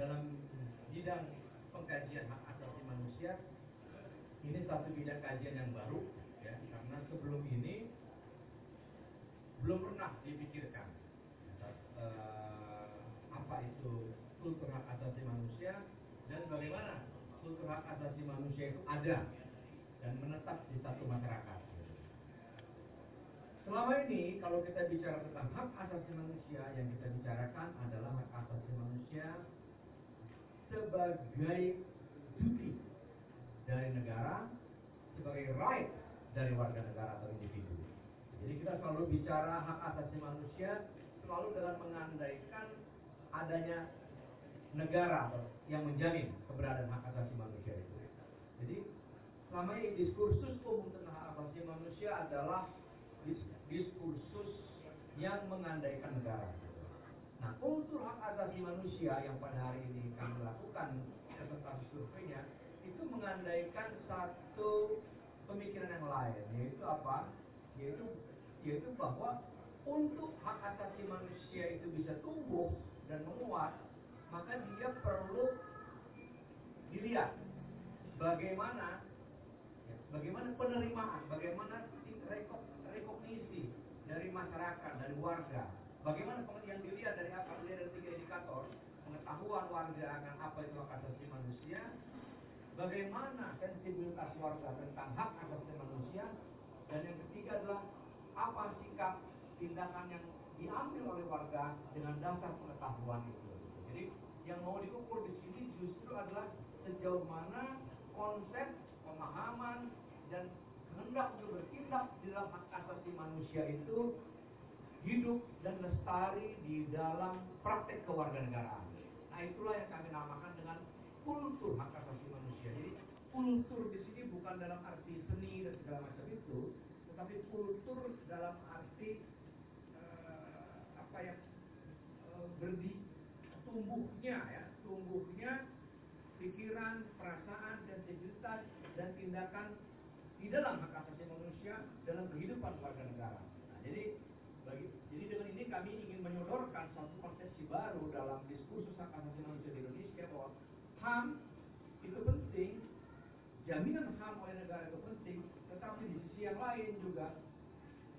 dalam bidang pengkajian hak asasi manusia ini satu bidang kajian yang baru ya karena sebelum ini belum pernah dipikirkan uh, apa itu kultur hak asasi manusia dan bagaimana kultur hak asasi manusia itu ada dan menetap di satu masyarakat. Selama ini kalau kita bicara tentang hak asasi manusia yang kita bicarakan adalah hak asasi manusia sebagai duty dari negara, sebagai right dari warga negara atau individu. Jadi kita selalu bicara hak asasi manusia selalu dengan mengandaikan adanya negara yang menjamin keberadaan hak asasi manusia itu. Jadi selama ini diskursus umum tentang hak asasi manusia adalah diskursus yang mengandaikan negara. Nah, kultur hak asasi manusia yang pada hari ini kami lakukan presentasi surveinya itu mengandaikan satu pemikiran yang lain, yaitu apa? Yaitu yaitu bahwa untuk hak asasi manusia itu bisa tumbuh dan menguat, maka dia perlu dilihat bagaimana ya, bagaimana penerimaan, bagaimana rekognisi dari masyarakat, dari warga, bagaimana yang dilihat dari apa? Dilihat dari tiga indikator, pengetahuan warga akan apa itu hak asasi manusia, bagaimana sensibilitas warga tentang hak asasi manusia, dan yang ketiga adalah apa sikap tindakan yang diambil oleh warga dengan dasar pengetahuan itu. Jadi yang mau diukur di sini justru adalah sejauh mana konsep, pemahaman, dan kehendak untuk bertindak di dalam hak asasi manusia itu hidup dan lestari di dalam praktek kewarganegaraan. Nah itulah yang kami namakan dengan kultur hak asasi manusia. Jadi kultur di sini bukan dalam arti seni dan segala macam itu, tetapi kultur dalam arti uh, apa ya uh, berdi tumbuhnya ya tumbuhnya pikiran perasaan sensibilitas dan tindakan di dalam hak asasi manusia dalam kehidupan warga negara nah, jadi bagi, jadi dengan ini kami ingin menyodorkan satu konsepsi baru dalam diskursus hak asasi manusia di Indonesia bahwa HAM itu penting jaminan HAM oleh negara itu penting, tetapi di sisi yang lain juga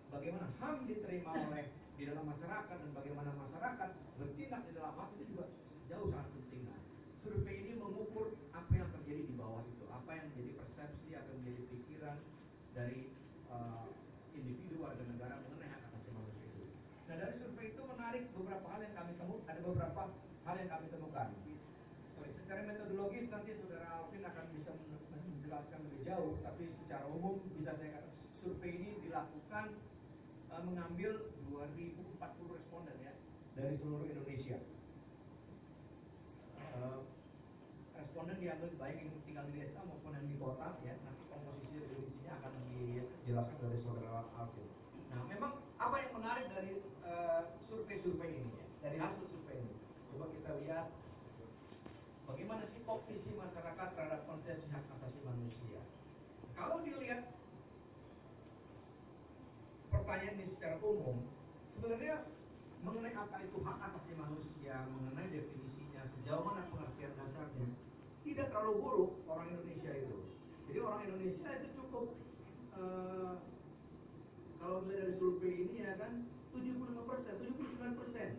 bagaimana HAM diterima oleh di dalam masyarakat dan bagaimana masyarakat bertindak di dalam HAM itu juga jauh sangat penting. Survei ini mengukur apa yang terjadi di bawah itu, apa yang menjadi persepsi, apa yang menjadi pikiran dari uh, individu warga negara mengenai hak asasi manusia itu. Nah dari survei itu menarik beberapa hal yang kami temukan, beberapa hal yang kami temukan sorry, secara metodologis nanti saudara Alvin akan bisa menjelaskan lebih jauh, tapi secara umum bisa saya katakan survei ini dilakukan uh, mengambil 2040 responden ya dari seluruh Indonesia. Uh, responden diambil baik yang tinggal di desa maupun yang di kota ya nanti komposisi definisinya akan dijelaskan dari saudara Alvin. Nah memang apa yang menarik dari eh, survei-survei uh, ini ya dari hasil survei ini coba kita lihat Bagaimana sih posisi masyarakat terhadap konsepsi hak asasi manusia? Kalau dilihat pertanyaan ini secara umum, sebenarnya mengenai apa itu hak asasi manusia, mengenai definisinya, sejauh mana pengertian dasarnya, tidak terlalu buruk orang Indonesia itu. Jadi orang Indonesia itu cukup uh, kalau dilihat dari survei ini ya kan 75 persen, 79 persen,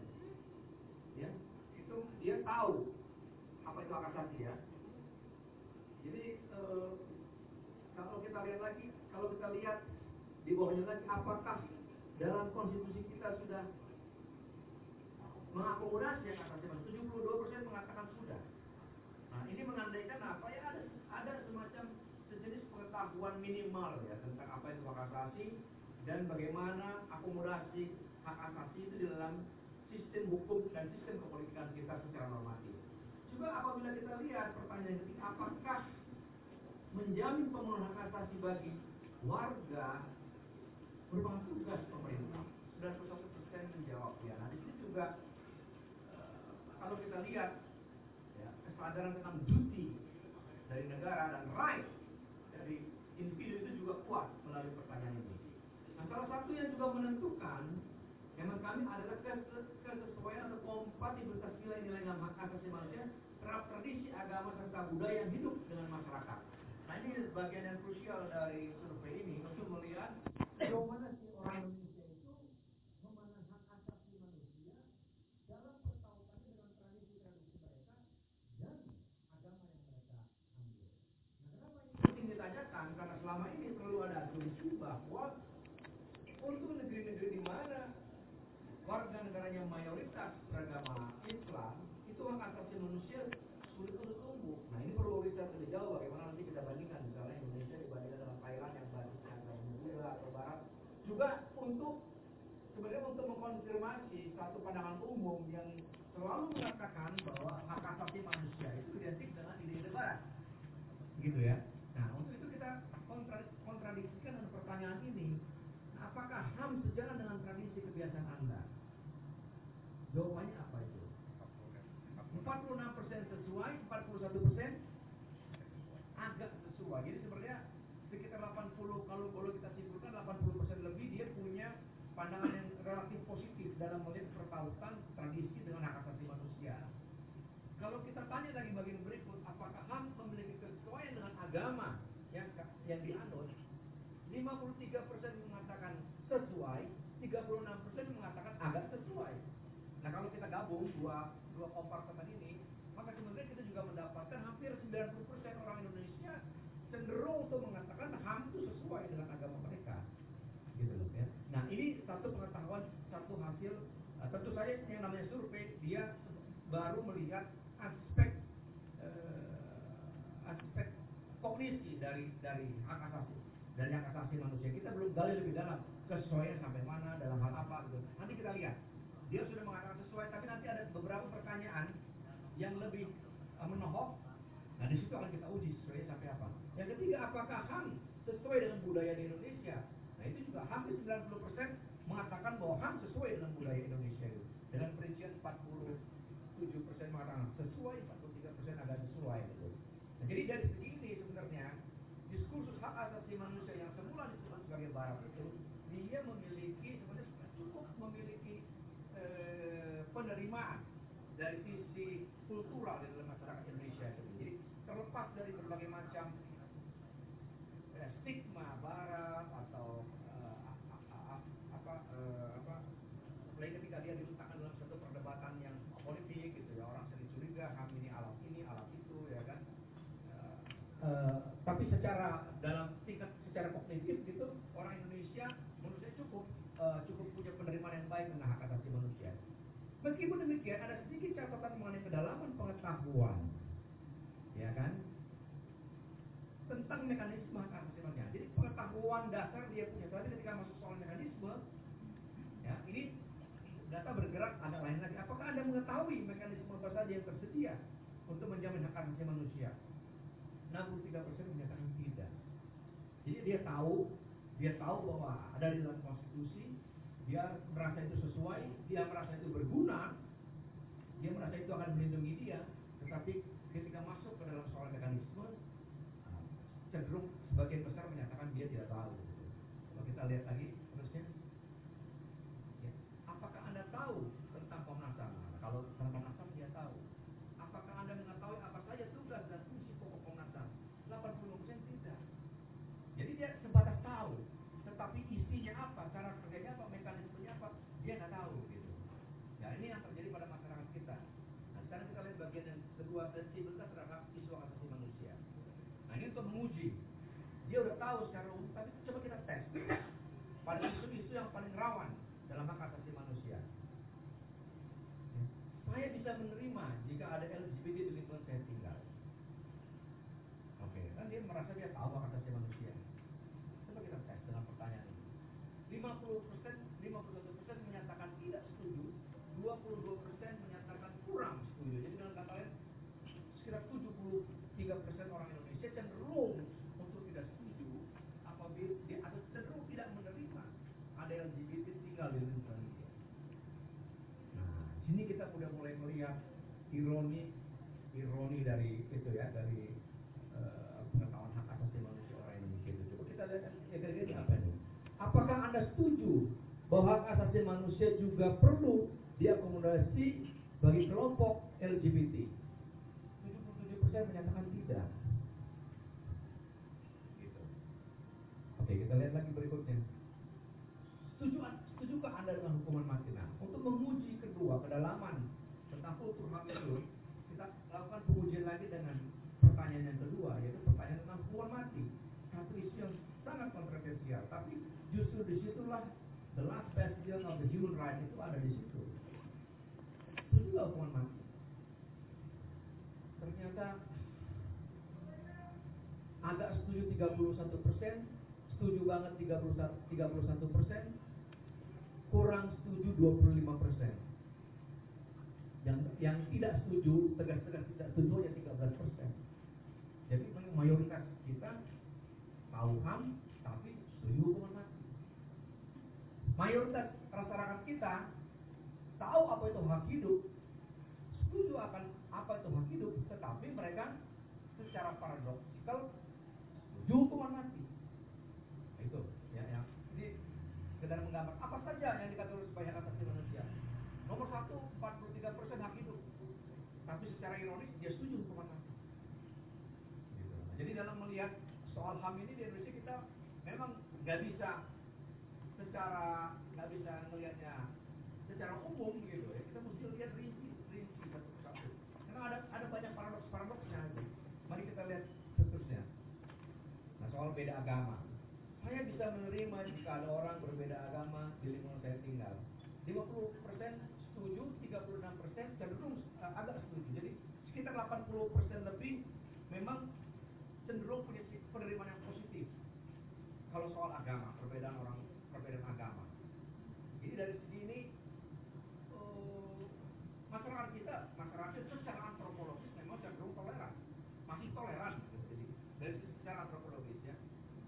ya itu dia tahu apa itu hak asasi ya. Jadi eh, kalau kita lihat lagi, kalau kita lihat di bawahnya lagi, apakah dalam konstitusi kita sudah mengakomodasi hak asasi manusia? 72% mengatakan sudah. Nah ini mengandaikan apa ya ada ada semacam sejenis pengetahuan minimal ya tentang apa itu hak asasi dan bagaimana akomodasi hak asasi itu di dalam sistem hukum dan sistem kepolitikan kita secara normatif. Juga apabila kita lihat pertanyaan ketika apakah menjamin pemenuhan hak asasi bagi warga merupakan tugas pemerintah. 91 persen menjawab ya. Nah di sini juga uh, kalau kita lihat ya, kesadaran tentang duty dari negara dan right dari individu itu juga kuat melalui pertanyaan ini. Nah salah satu yang juga menentukan Hemat kami adalah kesesuaian atau kompatibilitas nilai-nilai hak asasi manusia tradisi agama serta budaya yang hidup dengan masyarakat. Nah ini bagian yang krusial dari survei ini untuk melihat sejauh mana sih orang Indonesia itu memandang hak asasi manusia dalam pertautannya dengan tradisi-tradisi mereka dan agama yang mereka ambil. Nah kenapa ini penting ditanyakan? Karena selama ini selalu ada asumsi bahwa untuk negeri-negeri di mana warga negaranya mayoritas beragama Islam itu hak asasi manusia sulit untuk tumbuh. Nah ini perlu riset lebih jauh bagaimana nanti kita bandingkan misalnya Indonesia dibandingkan dengan Thailand yang basisnya agama Buddha atau Barat juga untuk sebenarnya untuk mengkonfirmasi satu pandangan umum yang selalu mengatakan bahwa hak asasi manusia itu identik dengan ide-ide Barat, gitu ya. Nah untuk itu kita kontra kontradiksikan dengan pertanyaan ini, nah, apakah HAM sejalan dengan tradisi kebiasaan Anda? Jawabannya apa itu? 46% sesuai, 41% agak sesuai. Jadi sebenarnya sekitar 80 kalau kalau kita simpulkan 80% lebih dia punya pandangan yang relatif positif dalam melihat pertautan tradisi dengan hak asasi manusia. Kalau kita tanya lagi bagian berikut, apakah HAM memiliki kesesuaian dengan agama yang yang dianut? 53% mengatakan sesuai, 36% mengatakan agak sesuai. Nah kalau kita gabung dua dua kompartemen ini, maka kemudian kita juga mendapatkan hampir 90% orang Indonesia cenderung untuk mengatakan HAM itu sesuai dengan agama mereka. Gitu loh ya. Nah ini satu pengetahuan, satu hasil. Uh, tentu saja yang namanya survei dia baru melihat aspek uh, aspek kognisi dari dari hak dari hak asasi manusia. Kita belum gali lebih dalam kesesuaian sampai mana dalam hal apa gitu. Nanti kita lihat dia sudah mengatakan sesuai, tapi nanti ada beberapa pertanyaan yang lebih uh, menohok. Nah, di situ akan kita uji sesuai sampai apa. Yang ketiga, apakah HAM sesuai dengan budaya di Indonesia? Nah, itu juga hampir 90% mengatakan bahwa HAM sesuai dengan budaya Indonesia itu. Dengan perincian 47% mengatakan sesuai, 43% agak sesuai gitu. Nah, jadi dari segi ini sebenarnya diskursus hak asasi manusia yang semula disebut sebagai barat itu dia memiliki sebenarnya cukup memiliki Eh, penerimaan dari sisi kultural di dalam masyarakat Indonesia. Jadi terlepas dari berbagai macam eh, stigma Barat atau eh, apa eh, apa apalagi ketika dia diletakkan dalam satu perdebatan yang politik gitu ya orang sering curiga ham ini alat ini alat itu ya kan eh, tapi secara dalam tingkat secara kognitif gitu orang Indonesia menurut saya cukup uh, cukup punya penerimaan yang baik tentang hak asasi manusia. Meskipun demikian ada sedikit catatan mengenai kedalaman pengetahuan, ya kan, tentang mekanisme manusia. Jadi pengetahuan dasar dia punya. Tapi ketika masuk soal mekanisme, ya ini data bergerak agak lain lagi. Apakah anda mengetahui mekanisme apa saja yang tersedia untuk menjamin hak asasi manusia? 63% menyatakan tidak. Jadi dia tahu, dia tahu bahwa ada di dalam konstitusi, dia merasa itu sesuai, dia merasa itu berguna, dia merasa itu akan melindungi dia, tetapi ketika masuk ke dalam soal mekanisme, cenderung sebagian besar menyatakan dia tidak tahu. Kalau kita lihat lagi terusnya, ya, apakah anda tahu tentang Komnas HAM? Nah, kalau tentang Komnas HAM dia tahu. Apakah anda mengetahui apa saja tugas dan fungsi pokok Komnas HAM? 85% tidak. Jadi dia sebatas tahu, tetapi isinya apa, cara kerjanya apa, mekanismenya apa, dia nggak tahu gitu. Ya ini yang terjadi pada masyarakat kita. Nah sekarang kita lihat bagian kedua, sensibilitas terhadap isu asasi manusia. Nah ini untuk menguji. Dia udah tahu secara umum, tapi coba kita tes pada isu-isu yang paling rawan dalam hak asasi manusia. Ya. Saya bisa menerima jika ada LGBT di lingkungan saya tinggal. Oke, kan dia merasa dia tahu hak asasi manusia. Coba kita tes dengan pertanyaan ini. 50 persen, 51 persen menyatakan tidak setuju, 22 persen menyatakan kurang setuju. Jadi dengan kata lain, sekitar 73 persen orang Indonesia cenderung untuk tidak setuju apabila dia atau cenderung tidak menerima ada LGBT tinggal di lingkungan dia. Nah, sini kita udah mulai melihat ironi ironi dari itu ya dari uh, pengetahuan hak asasi manusia orang Indonesia itu. Coba kita lihat ya kira-kira apa ini? Apakah anda setuju bahwa hak asasi manusia juga perlu diakomodasi bagi kelompok LGBT? 73 sebagian menyatakan tidak. Gitu. Oke, kita lihat lagi berikutnya. Setuju, setujukah Anda dengan hukuman mati? Nah, untuk menguji kedua kedalaman tentang kultur HAM itu, kita lakukan pengujian lagi dengan pertanyaan yang kedua, yaitu pertanyaan tentang hukuman mati. Satu isu yang sangat kontroversial, tapi justru di situlah the last bastion of the human right itu ada di situ. Setuju hukuman mati? Ternyata agak setuju 31 persen, setuju banget 31 persen, kurang setuju 25 persen. Yang yang tidak setuju, tegas-tegas tidak setuju hanya 13 persen. Jadi mayoritas kita tahu HAM tapi setuju hukuman mati. Mayoritas masyarakat kita tahu apa itu hak hidup, setuju akan apa itu hak hidup, tetapi mereka secara paradoksikal setuju hukuman mati. Nah, itu ya, ya. Jadi sekedar menggambar apa saja yang dikatakan sebagai hak asasi manusia. Nomor satu, 43 persen hak hidup. Tapi secara ironis dia setuju hukuman mati. Gitu. Jadi dalam melihat soal HAM ini di Indonesia kita memang nggak bisa secara nggak bisa melihatnya secara umum gitu ya. Kita mesti lihat rinci rinci satu persatu. Karena ada ada banyak paradoks paradoksnya. Gitu. Mari kita lihat seterusnya. Nah soal beda agama. Saya bisa menerima jika ada orang berbeda agama di lingkungan saya tinggal. 50% setuju, 36% cenderung uh, agak setuju. Jadi sekitar 80% lebih memang cenderung punya penerimaan yang positif. Kalau soal agama, perbedaan orang, perbedaan agama. Jadi dari segi ini uh, masyarakat kita, masyarakat secara antropologis memang cenderung toleran, masih toleran. Jadi dari segi secara antropologis ya,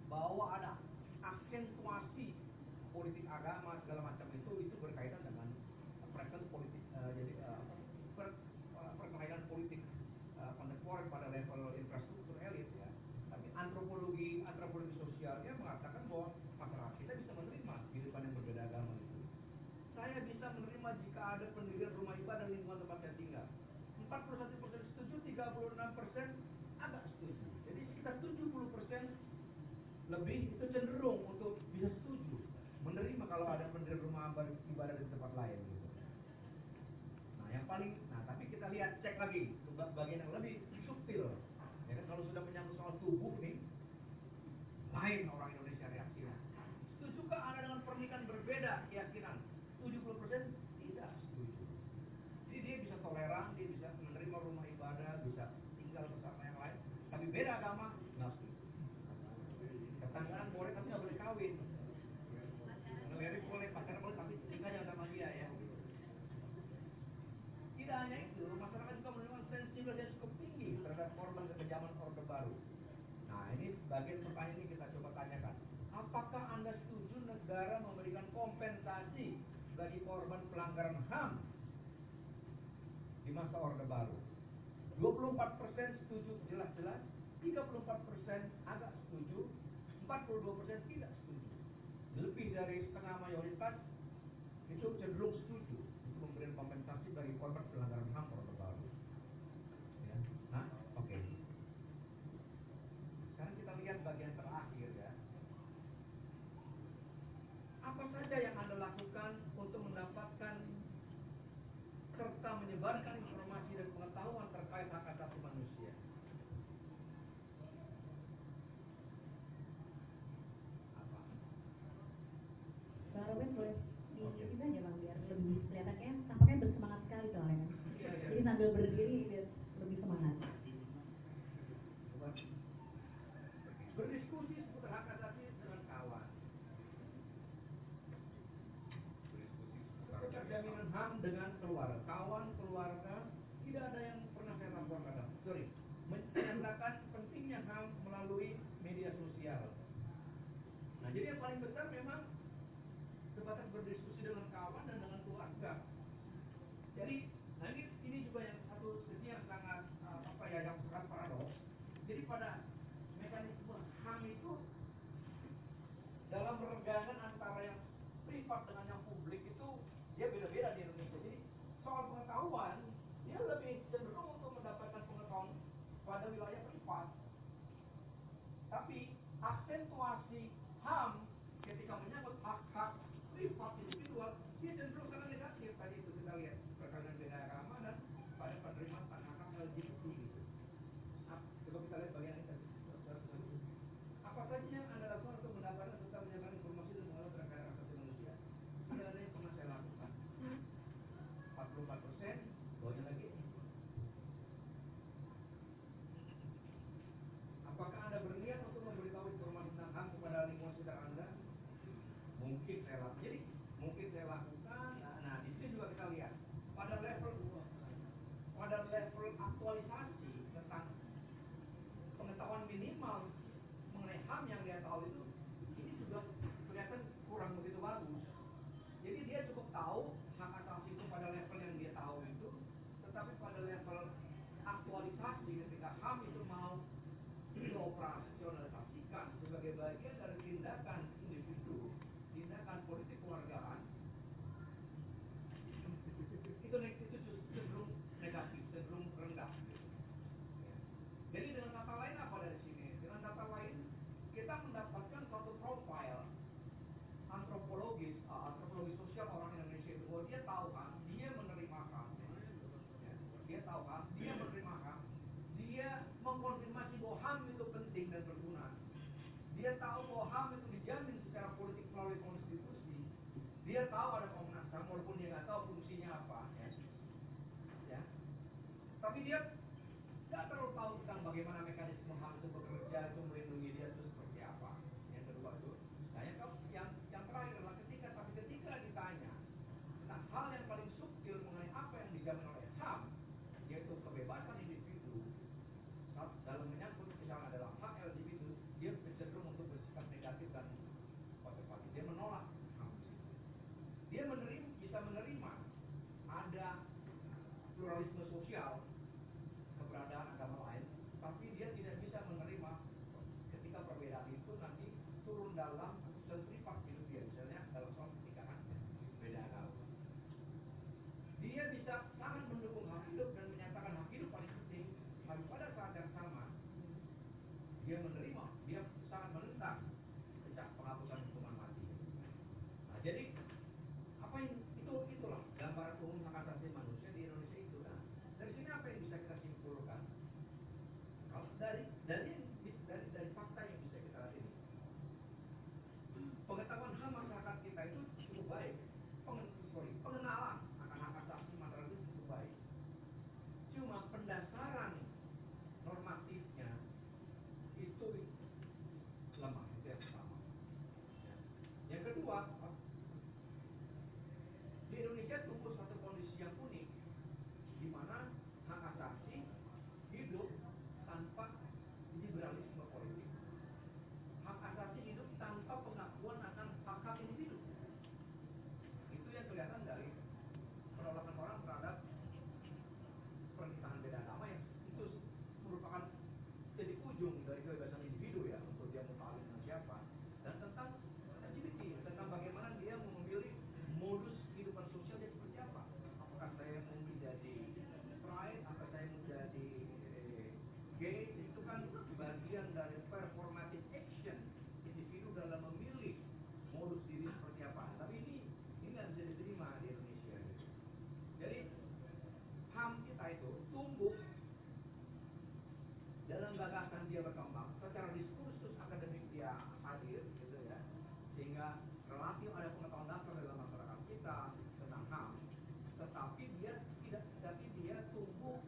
bahwa ada aksentuasi politik agama segala macam itu itu berkaitan dengan presence politik uh, jadi uh, per, uh, perkelahian politik uh, contemporer pada level infrastruktur elit ya tapi antropologi antropologi sosialnya mengatakan bahwa masyarakat kita bisa menerima kehidupan yang berbeda agama itu saya bisa menerima jika ada pendirian rumah ibadah di lingkungan tempat saya tinggal 41 persen setuju 36 persen agak setuju jadi sekitar 70 persen lebih itu cenderung untuk bisa setuju menerima kalau ada pendirian rumah ibadah di tempat lain gitu. Nah, yang paling nah tapi kita lihat cek lagi bagian yang lebih subtil. Ya kan kalau sudah menyangkut soal tubuh nih lain orang Indonesia reaksinya. Setujukah Anda dengan pernikahan berbeda keyakinan? 70% tidak setuju. Jadi dia bisa toleran, dia bisa menerima rumah ibadah, bisa tinggal bersama yang lain, tapi beda agama nggak setuju. Tetanggaan boleh tapi nggak boleh kawin. Ngelirik boleh, pacaran boleh, tapi nikah jangan sama dia ya. Tidak hanya itu, masyarakat juga menerima sensibilitas yang cukup tinggi terhadap korban kekejaman Orde Baru. Nah ini bagian pertanyaan ini kita coba tanyakan. Apakah Anda setuju negara memberikan kompensasi bagi korban pelanggaran HAM di masa Orde Baru? 24% setuju jelas-jelas, 34% agak setuju, 42% tidak setuju. Lebih dari setengah mayoritas itu cenderung setuju untuk memberikan kompensasi bagi korban pelanggaran HAM Orde Baru. Ya. Nah, oke. Okay. Sekarang kita lihat bagian terakhir ya. Apa saja yang Anda lakukan untuk mendapatkan serta menyebarkan informasi dan pengetahuan terkait hak asasi manusia? Apa? Bang Robert boleh diikuti saja bang biar lebih kelihatan kayak tampaknya bersemangat sekali soalnya kan. Iya, iya. Jadi sambil berdiri biar lebih semangat. Coba. Berdiskusi seputar hak asasi dengan kawan. Seputar jaminan HAM dengan keluarga, kawan, keluarga, tidak ada yang pernah saya laporkan. Sorry, menyatakan pentingnya HAM melalui media sosial. Nah, jadi yang paling besar memang sebatas berdiskusi dengan dia tahu bahwa HAM itu dijamin secara politik melalui konstitusi, dia tahu ada Komnas HAM walaupun dia nggak tahu fungsinya apa, ya. ya. Tapi dia nggak terlalu tahu tentang bagaimana relatif ada pengetahuan dasar dalam masyarakat kita tentang ham. Tetapi dia tidak tapi dia tumbuh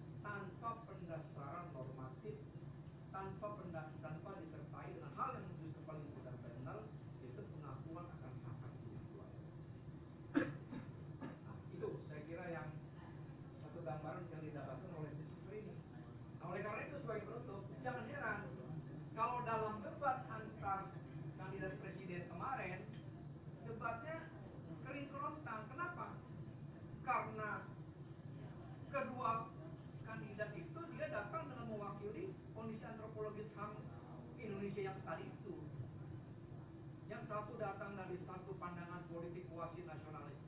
satu datang dari satu pandangan politik kuasi nasionalis.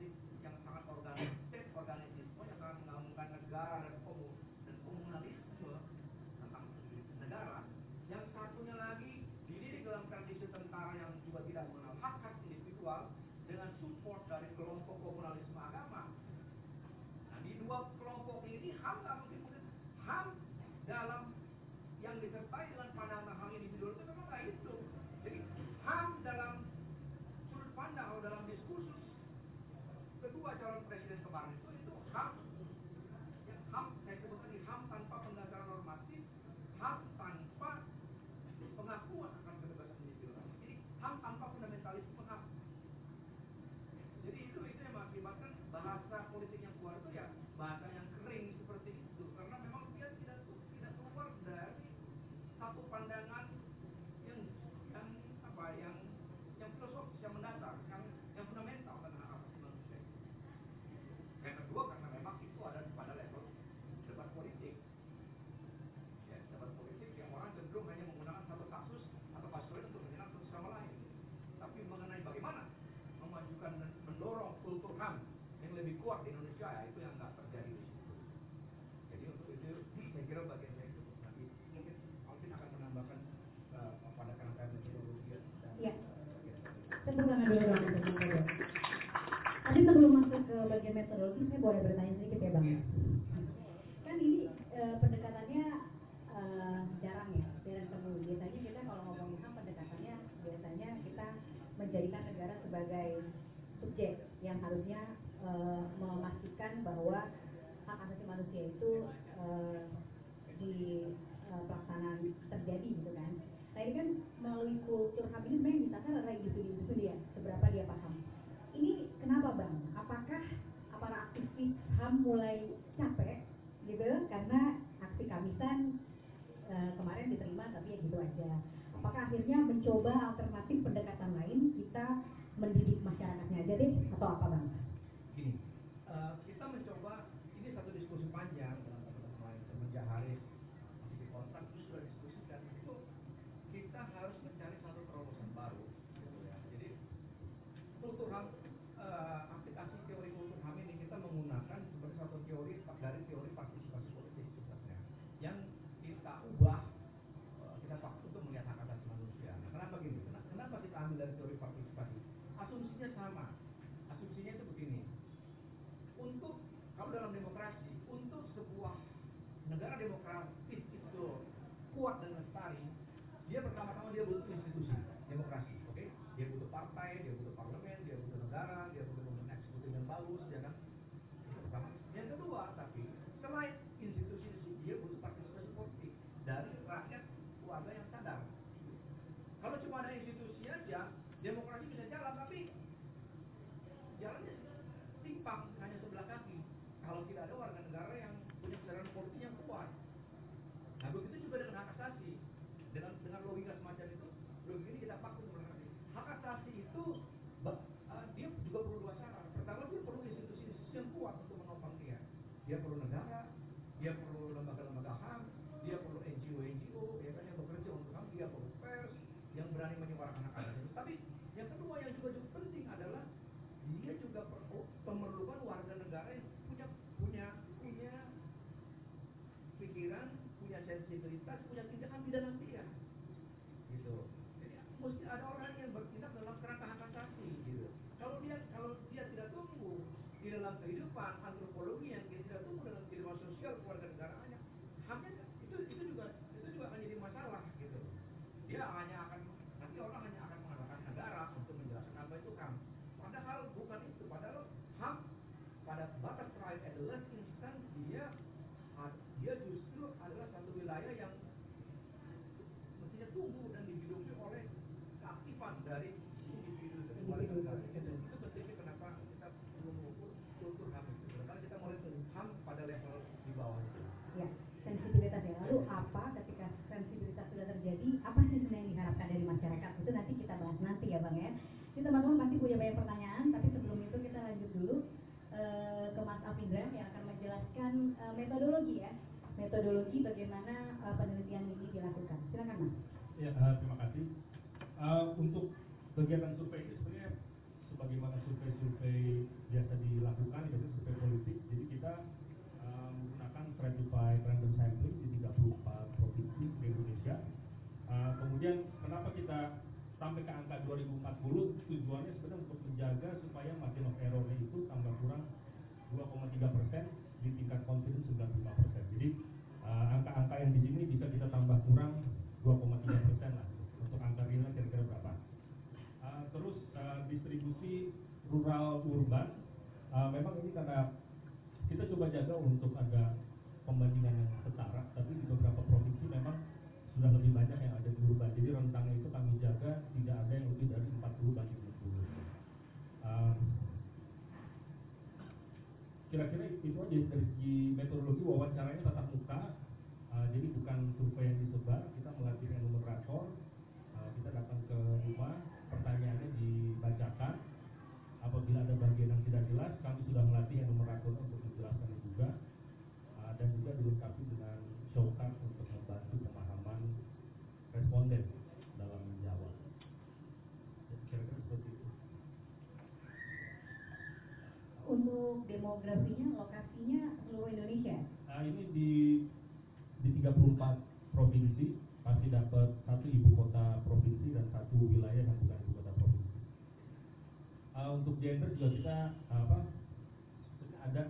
Tadi sebelum masuk ke bagian metodologi, saya boleh bertanya sedikit ya Bang? Iya. Kan ini e, pendekatannya e, jarang ya, jarang temu. Biasanya kita kalau ngomong HAM pendekatannya biasanya kita menjadikan negara sebagai subjek yang harusnya e, memastikan bahwa hak asasi manusia itu e, di e, pelaksanaan terjadi gitu kan. Nah ini kan melalui kultur HAM ini sebenarnya yang adalah individu-individu ya kenapa bang? Apakah para aktivis HAM mulai capek gitu karena aksi Kamisan e, kemarin diterima tapi ya gitu aja. Apakah akhirnya mencoba alternatif pendekatan lain kita mendidik masyarakatnya aja deh atau apa bang? metodologi bagaimana uh, penelitian ini dilakukan. Silakan Mas. Ya, uh, terima kasih. Uh, untuk kegiatan survei ini sebenarnya sebagaimana survei-survei biasa dilakukan, biasanya survei politik. Jadi kita uh, menggunakan stratified random sampling di 34 provinsi di Indonesia. Uh, kemudian kenapa kita sampai ke angka 2040 tujuannya sebenarnya untuk menjaga supaya margin of error itu tambah kurang 2,3 persen di tingkat confidence 95 persen angka-angka yang di sini bisa kita tambah kurang 2,3 persen lah untuk angka realnya kira-kira berapa. Uh, terus uh, distribusi rural urban uh, memang ini karena kita coba jaga untuk ada pembandingan yang setara, tapi di beberapa provinsi memang sudah lebih banyak yang ada di urban. Jadi rentangnya itu kami jaga tidak ada yang lebih dari 40 banding 50 Uh, kira-kira itu aja dari segi metodologi wawancaranya tetap. Eh, jadi bukan survei yang disebar kita menghadirkan enumerator uh, eh, kita datang ke rumah pertanyaannya dibacakan. Apabila ada bagian yang tidak jelas kami sudah melatih enumerator untuk menjelaskan juga. Eh, dan juga dilengkapi dengan showcard untuk membantu pemahaman responden dalam menjawab. Kira-kira seperti itu. Untuk demografi provinsi pasti dapat satu ibu kota provinsi dan satu wilayah yang bukan ibu kota provinsi. Uh, untuk gender juga kita apa ada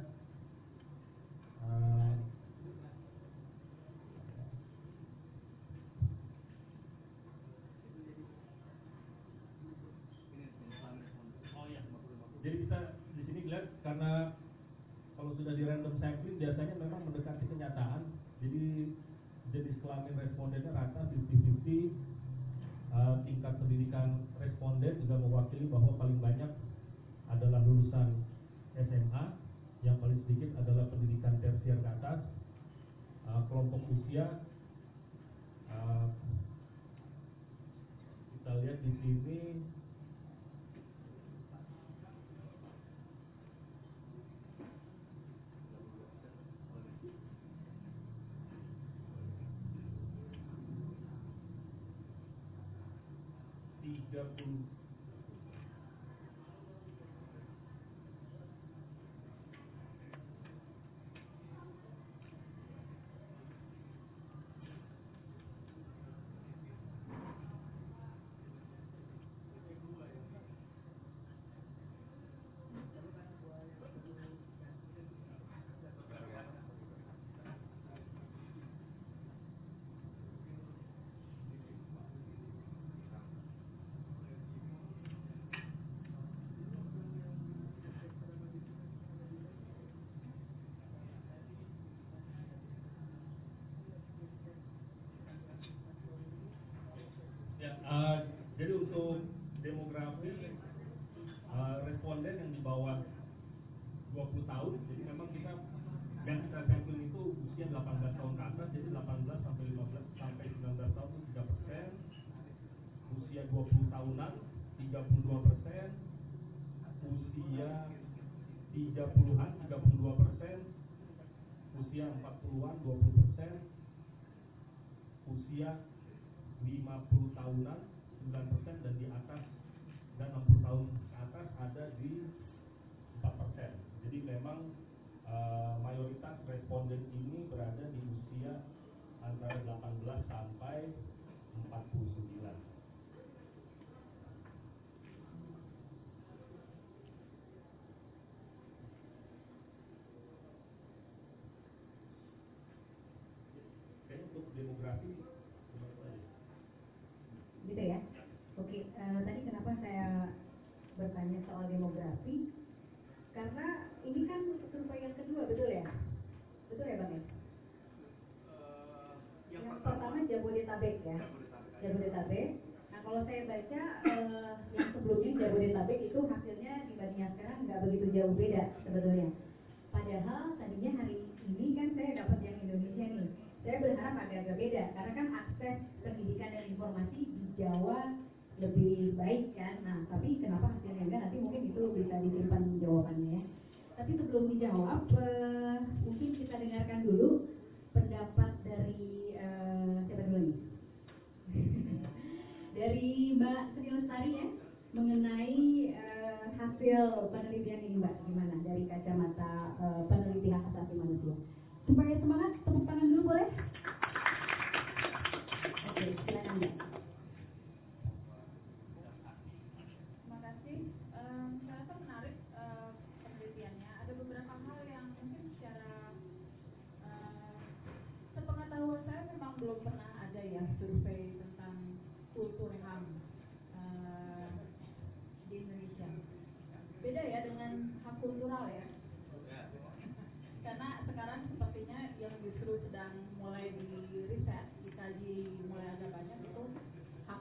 eh, jadi kita di sini karena kalau sudah di random sampling biasanya memang mendekati kenyataan jadi hasil selain respondennya rata 50-50 uh, eh, tingkat pendidikan responden juga mewakili bahwa paling banyak adalah lulusan SMA yang paling sedikit adalah pendidikan tersier ke atas. Uh, kelompok usia uh, kita lihat di sini acceptance usia 50 tahunan 9% dan di atas dan 60 tahun ke atas ada di 4%. Jadi memang uh, mayoritas responden ini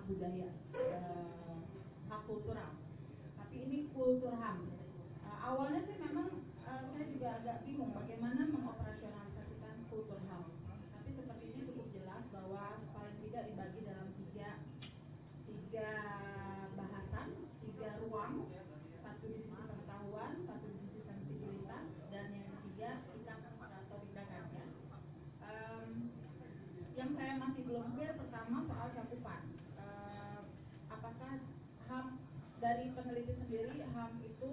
budaya uh, kultural, tapi ini kultur ham. Uh, awalnya sih memang uh, saya juga agak bingung dari peneliti sendiri ham itu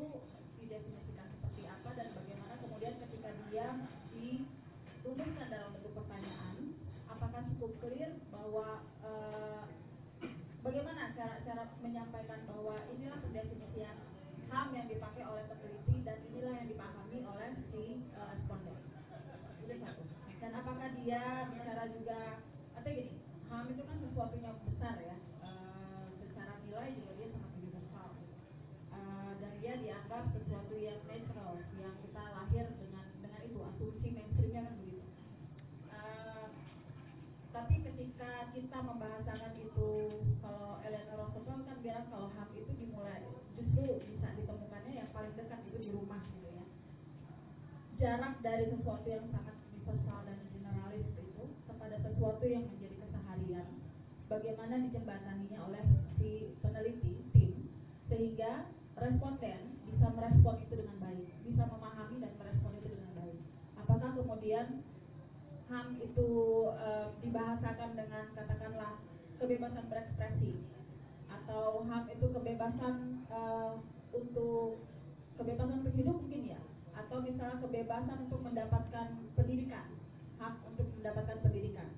didefinisikan seperti apa dan bagaimana kemudian ketika dia ditumbuhkan dalam bentuk pertanyaan apakah cukup clear bahwa eh, bagaimana cara cara menyampaikan bahwa kita membahasakan itu kalau Eleanor Roosevelt kan bilang kalau HAM itu dimulai justru bisa ditemukannya yang paling dekat itu di rumah gitu ya. Jarak dari sesuatu yang sangat universal dan generalis itu kepada sesuatu yang menjadi keseharian bagaimana dijembataninya oleh si peneliti tim sehingga responden bisa merespon itu dengan baik bisa memahami dan merespon itu dengan baik. Apakah kemudian HAM itu eh, dibahasakan dengan katakanlah kebebasan berekspresi. Atau HAM itu kebebasan eh, untuk kebebasan untuk hidup mungkin ya. Atau misalnya kebebasan untuk mendapatkan pendidikan hak untuk mendapatkan pendidikan.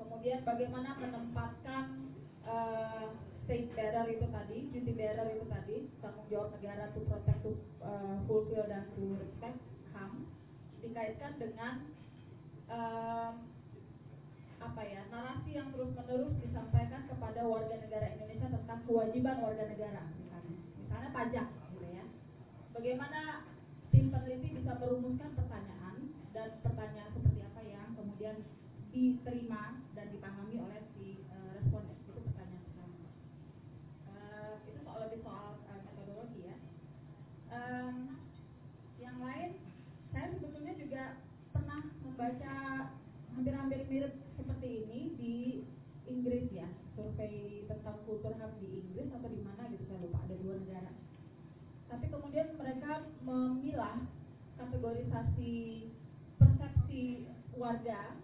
Kemudian bagaimana menempatkan eh, state bearer itu tadi duty bearer itu tadi tanggung jawab negara to protect to eh, fulfill dan to respect HAM dikaitkan dengan em, apa ya narasi yang terus menerus disampaikan kepada warga negara Indonesia tentang kewajiban warga negara misalnya. Misalnya pajak gitu ya. Bagaimana tim peneliti bisa merumuskan pertanyaan dan pertanyaan seperti apa yang kemudian diterima dan dipahami oleh si eh, responden? Itu pertanyaan pertama. Eh, itu soal lebih soal eh, metodologi ya. Em, yang lain saya sebetulnya juga membaca hampir-hampir mirip seperti ini di Inggris ya survei tentang kultur HAM di Inggris atau di mana gitu saya lupa ada dua negara. Tapi kemudian mereka memilah kategorisasi persepsi warga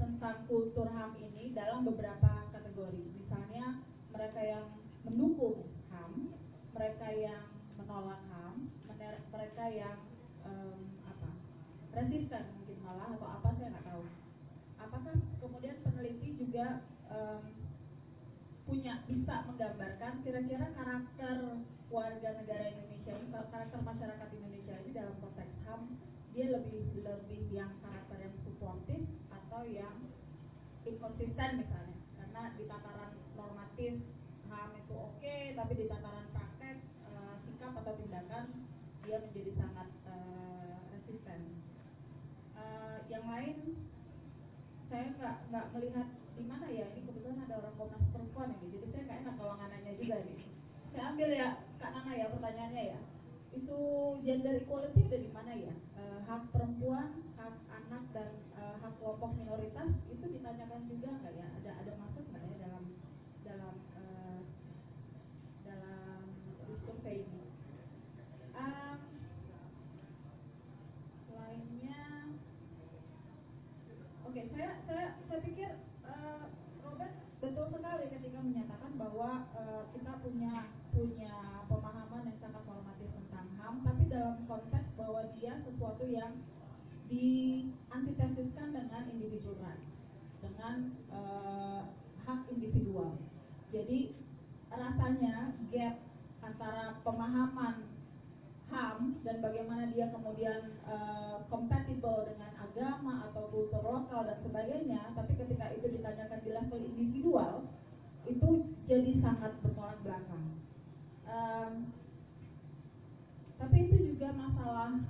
tentang kultur HAM ini dalam beberapa kategori. Misalnya mereka yang mendukung HAM mereka yang menolak HAM mereka yang em, apa resisten malah atau apa saya nggak tahu. Apakah kemudian peneliti juga em, punya bisa menggambarkan kira-kira karakter warga negara Indonesia ini karakter masyarakat Indonesia ini dalam konteks HAM dia lebih lebih yang karakter yang suportif atau yang inkonsisten misalnya? Karena di tataran normatif HAM itu oke tapi di tataran praktek eh, sikap atau tindakan dia menjadi sangat yang lain saya nggak nggak melihat di mana ya ini kebetulan ada orang Komnas Perempuan ini jadi saya nggak enak kalau nggak nanya juga nih saya ambil ya Kak Nana ya pertanyaannya ya. Itu gender equality ada di mana ya? Eh, hak perempuan hak anak dan eh, hak kelompok minoritas itu ditanyakan juga nggak ya ada ada masuk nggak ya dalam dalam eh, dalam survei ini Em, lainnya Oke, saya saya saya pikir eh, Robert betul sekali ketika menyatakan bahwa eh, kita punya punya pemahaman yang sangat normatif tentang HAM, tapi dalam konteks bahwa dia sesuatu yang diantitesiskan dengan individual rights, dengan eh, hak individual. Jadi rasanya gap antara pemahaman HAM dan bagaimana dia kemudian eh, compatible dengan agama atau kultur lokal dan sebagainya, tapi ketika itu ditanyakan di level individual, itu jadi sangat bertolak belakang. Em, tapi itu juga masalah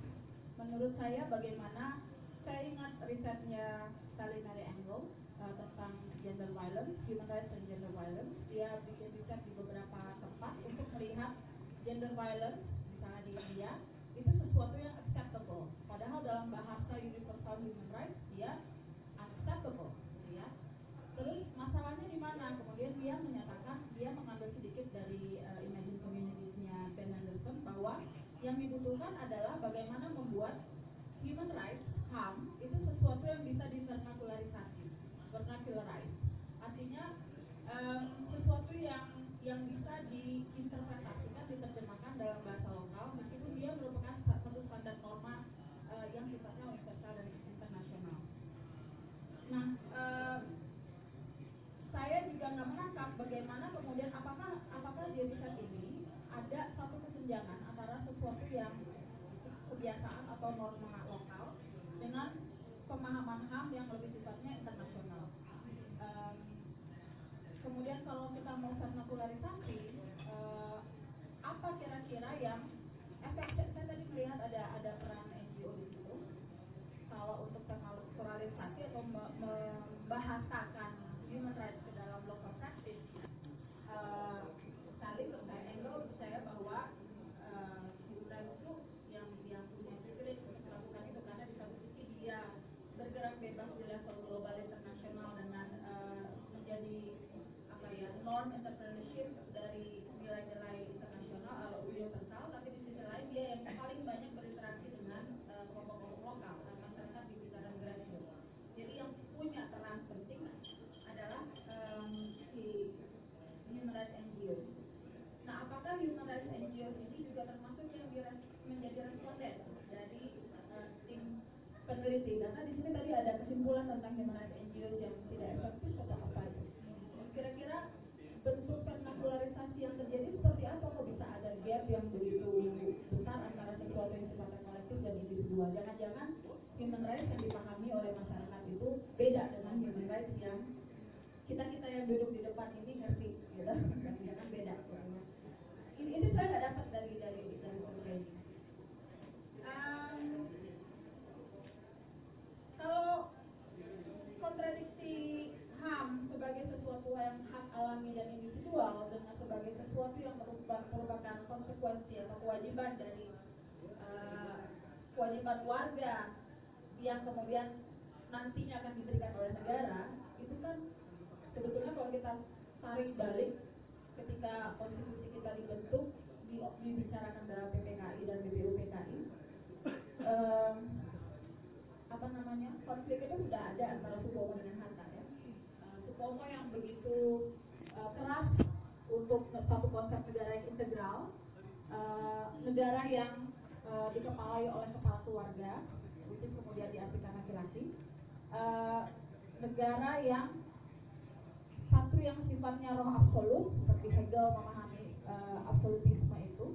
menurut saya bagaimana saya ingat risetnya Sally Mary Engel eh, tentang gender violence, human rights and gender violence. Dia bikin riset di beberapa tempat untuk melihat gender violence misalnya di India itu sesuatu yang acceptable padahal dalam bahasa universal human rights dia unacceptable gitu ya terus masalahnya di mana kemudian dia menyatakan dia mengambil sedikit dari uh, Imagine Communities-nya Ben Anderson bahwa yang dibutuhkan adalah bagaimana membuat human rights HAM itu sesuatu yang bisa divernakularisasi vernacularized artinya em, sesuatu yang yang bisa diinterpretasikan diterjemahkan dalam bahasa lokal meskipun dia merupakan sa- satu standar norma uh, yang sifatnya universal dan internasional. Nah, uh, saya juga nggak menangkap bagaimana kemudian apakah apakah di ini ada satu kesenjangan antara sesuatu yang kebiasaan atau norma lokal dengan pemahaman HAM yang lebih sifatnya internasional. Um, kemudian kalau kita mau vernakularisasi, uh, apa kira-kira yang efek saya, saya tadi melihat ada ada peran NGO di situ. Kalau untuk vernakularisasi atau membahasakan human rights ke dalam local practice, uh, sekali saya angle saya bahwa uh, human rights itu yang yang punya privilege untuk melakukan itu karena di satu sisi dia bergerak bebas di level global internasional dengan uh, menjadi apa ya norm entrepreneurship dari nilai-nilai internasional atau universal tapi di sisi lain dia yang paling banyak berinteraksi dengan kelompok-kelompok uh, lokal dan masyarakat di sekitaran negara itu jadi yang punya peran penting adalah um, si human rights NGO nah apakah human rights NGO ini juga termasuk yang menjadi responden dari uh, tim peneliti karena di sini tadi ada kesimpulan tentang human rights NGO yang tidak efektif atau apa itu kira-kira bentuk vernakularisasi yang terjadi seperti apa kok bisa ada gap yang begitu besar antara sesuatu yang sifatnya kolektif dan individual jangan-jangan human rights yang dipahami oleh masyarakat itu beda dengan human rights yang kita kita duduk di depan ini ngerti gitu jangan beda gitu. ini, ini saya nggak dapat dari dari dari um, kalau kontradiksi HAM sebagai sesuatu yang hak alami dan individual dengan sebagai sesuatu yang merupakan konsekuensi atau kewajiban dari uh, kewajiban warga yang kemudian nantinya akan diberikan oleh negara itu kan sebetulnya kalau kita tarik balik ketika konstitusi kita dibentuk di, dibicarakan dalam PPKI dan BPUPKI um, apa namanya konflik itu sudah ada antara Supomo dengan Hatta ya. Uh, Supomo yang begitu uh, keras untuk satu konsep negara yang integral uh, negara yang uh, dikepalai oleh kepala keluarga which kemudian diartikan laki-laki uh, negara yang yang sifatnya roh absolut seperti Hegel memahami uh, absolutisme itu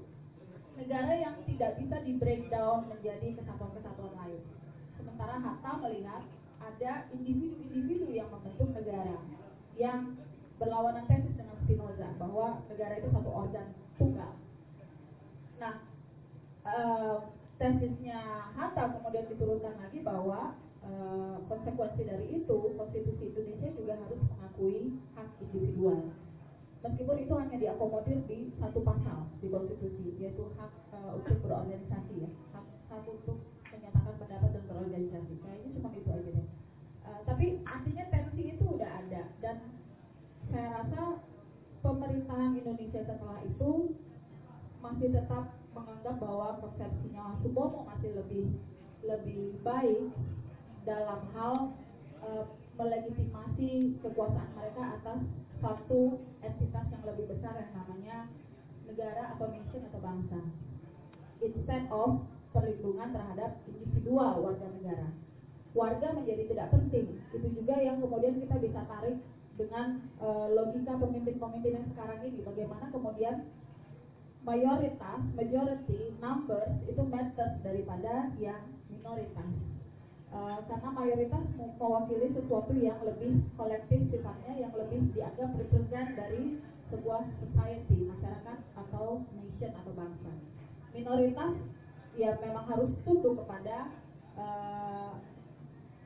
negara yang tidak bisa di breakdown menjadi kesatuan-kesatuan lain. Sementara Hatta melihat ada individu-individu yang membentuk negara yang berlawanan tesis dengan Spinoza bahwa negara itu satu organ tunggal. Nah uh, tesisnya Hatta kemudian diturunkan lagi bahwa Uh, konsekuensi dari itu konstitusi Indonesia juga harus mengakui individual. Meskipun itu hanya diakomodir di satu pasal di konstitusi yaitu hak uh, untuk berorganisasi ya hak hak untuk menyatakan pendapat dan berorganisasi. Kayaknya cuma itu aja deh. Uh, tapi artinya tensi itu udah ada dan saya rasa pemerintahan Indonesia setelah itu masih tetap menganggap bahwa konsepsinya Subomo masih lebih lebih baik dalam hal uh, melegitimasi kekuasaan mereka atas satu entitas yang lebih besar yang namanya negara atau nation atau bangsa. Instead of perlindungan terhadap individual warga negara. Warga menjadi tidak penting. Itu juga yang kemudian kita bisa tarik dengan uh, logika pemimpin-pemimpin yang sekarang ini. Bagaimana kemudian mayoritas majority numbers itu matters daripada yang minoritas Uh, karena mayoritas mewakili sesuatu yang lebih kolektif sifatnya yang lebih dianggap represent dari sebuah society masyarakat atau nation atau bangsa. Minoritas ya memang harus tunduk kepada uh,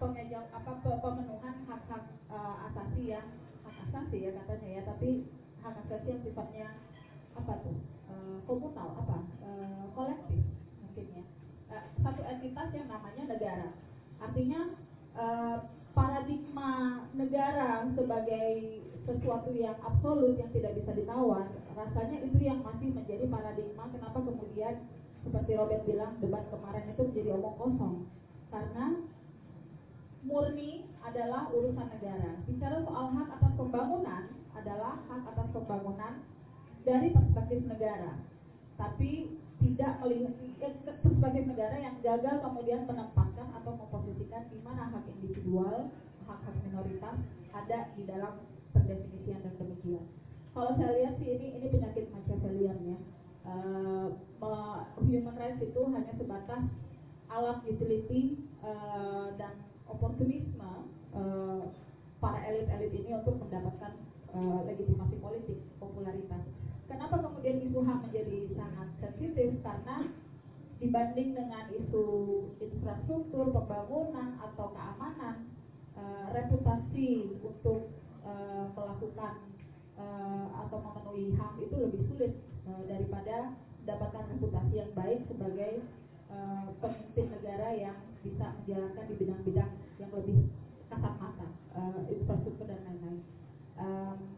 apa pemenuhan hak-hak uh, asasi yang hak asasi ya katanya ya tapi hak asasi yang sifatnya apa tuh uh, komunal apa uh, kolektif mungkin ya uh, satu entitas yang namanya negara Artinya uh, paradigma negara sebagai sesuatu yang absolut yang tidak bisa ditawar, rasanya itu yang masih menjadi paradigma kenapa kemudian seperti Robert bilang debat kemarin itu menjadi omong kosong karena murni adalah urusan negara. Bicara soal hak atas pembangunan adalah hak atas pembangunan dari perspektif negara. Tapi tidak melihat eh, sebagai negara yang gagal kemudian menempatkan atau memposisikan di mana hak individual, hak-hak minoritas ada di dalam pendefinisian dan demikian. Kalau saya lihat sih ini ini penyakit Machiavellian ya. Uh, human rights itu hanya sebatas alat utility uh, dan oportunisme uh, para elit-elit ini untuk mendapatkan uh, legitimasi politik, popularitas. Kenapa kemudian isu HAM menjadi sangat sensitif? Karena dibanding dengan isu infrastruktur, pembangunan atau keamanan, uh, reputasi untuk uh, melakukan uh, atau memenuhi HAM itu lebih sulit uh, daripada mendapatkan reputasi yang baik sebagai uh, pemimpin negara yang bisa menjalankan di bidang-bidang yang lebih kasat mata, uh, infrastruktur dan lain-lain. Um,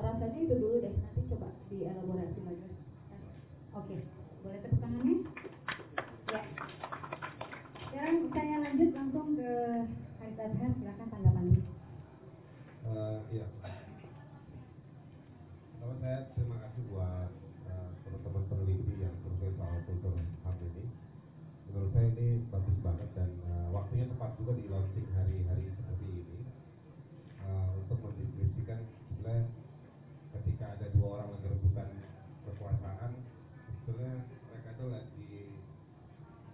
rasanya itu dulu deh, nanti coba dielaborasi lagi. Oke, boleh tepuk tangannya? Ya. Sekarang saya lanjut langsung ke Haris Azhar, silakan tanggapannya. Uh, iya. Pertama saya terima kasih buat uh, teman-teman peneliti yang survei soal kultur HAM ini. Menurut saya ini bagus banget dan uh, waktunya tepat juga di launching hari-hari seperti ini uh, untuk mendiskusikan sebenarnya ketika ada dua orang lagi rebutan kekuasaan, sebetulnya mereka itu lagi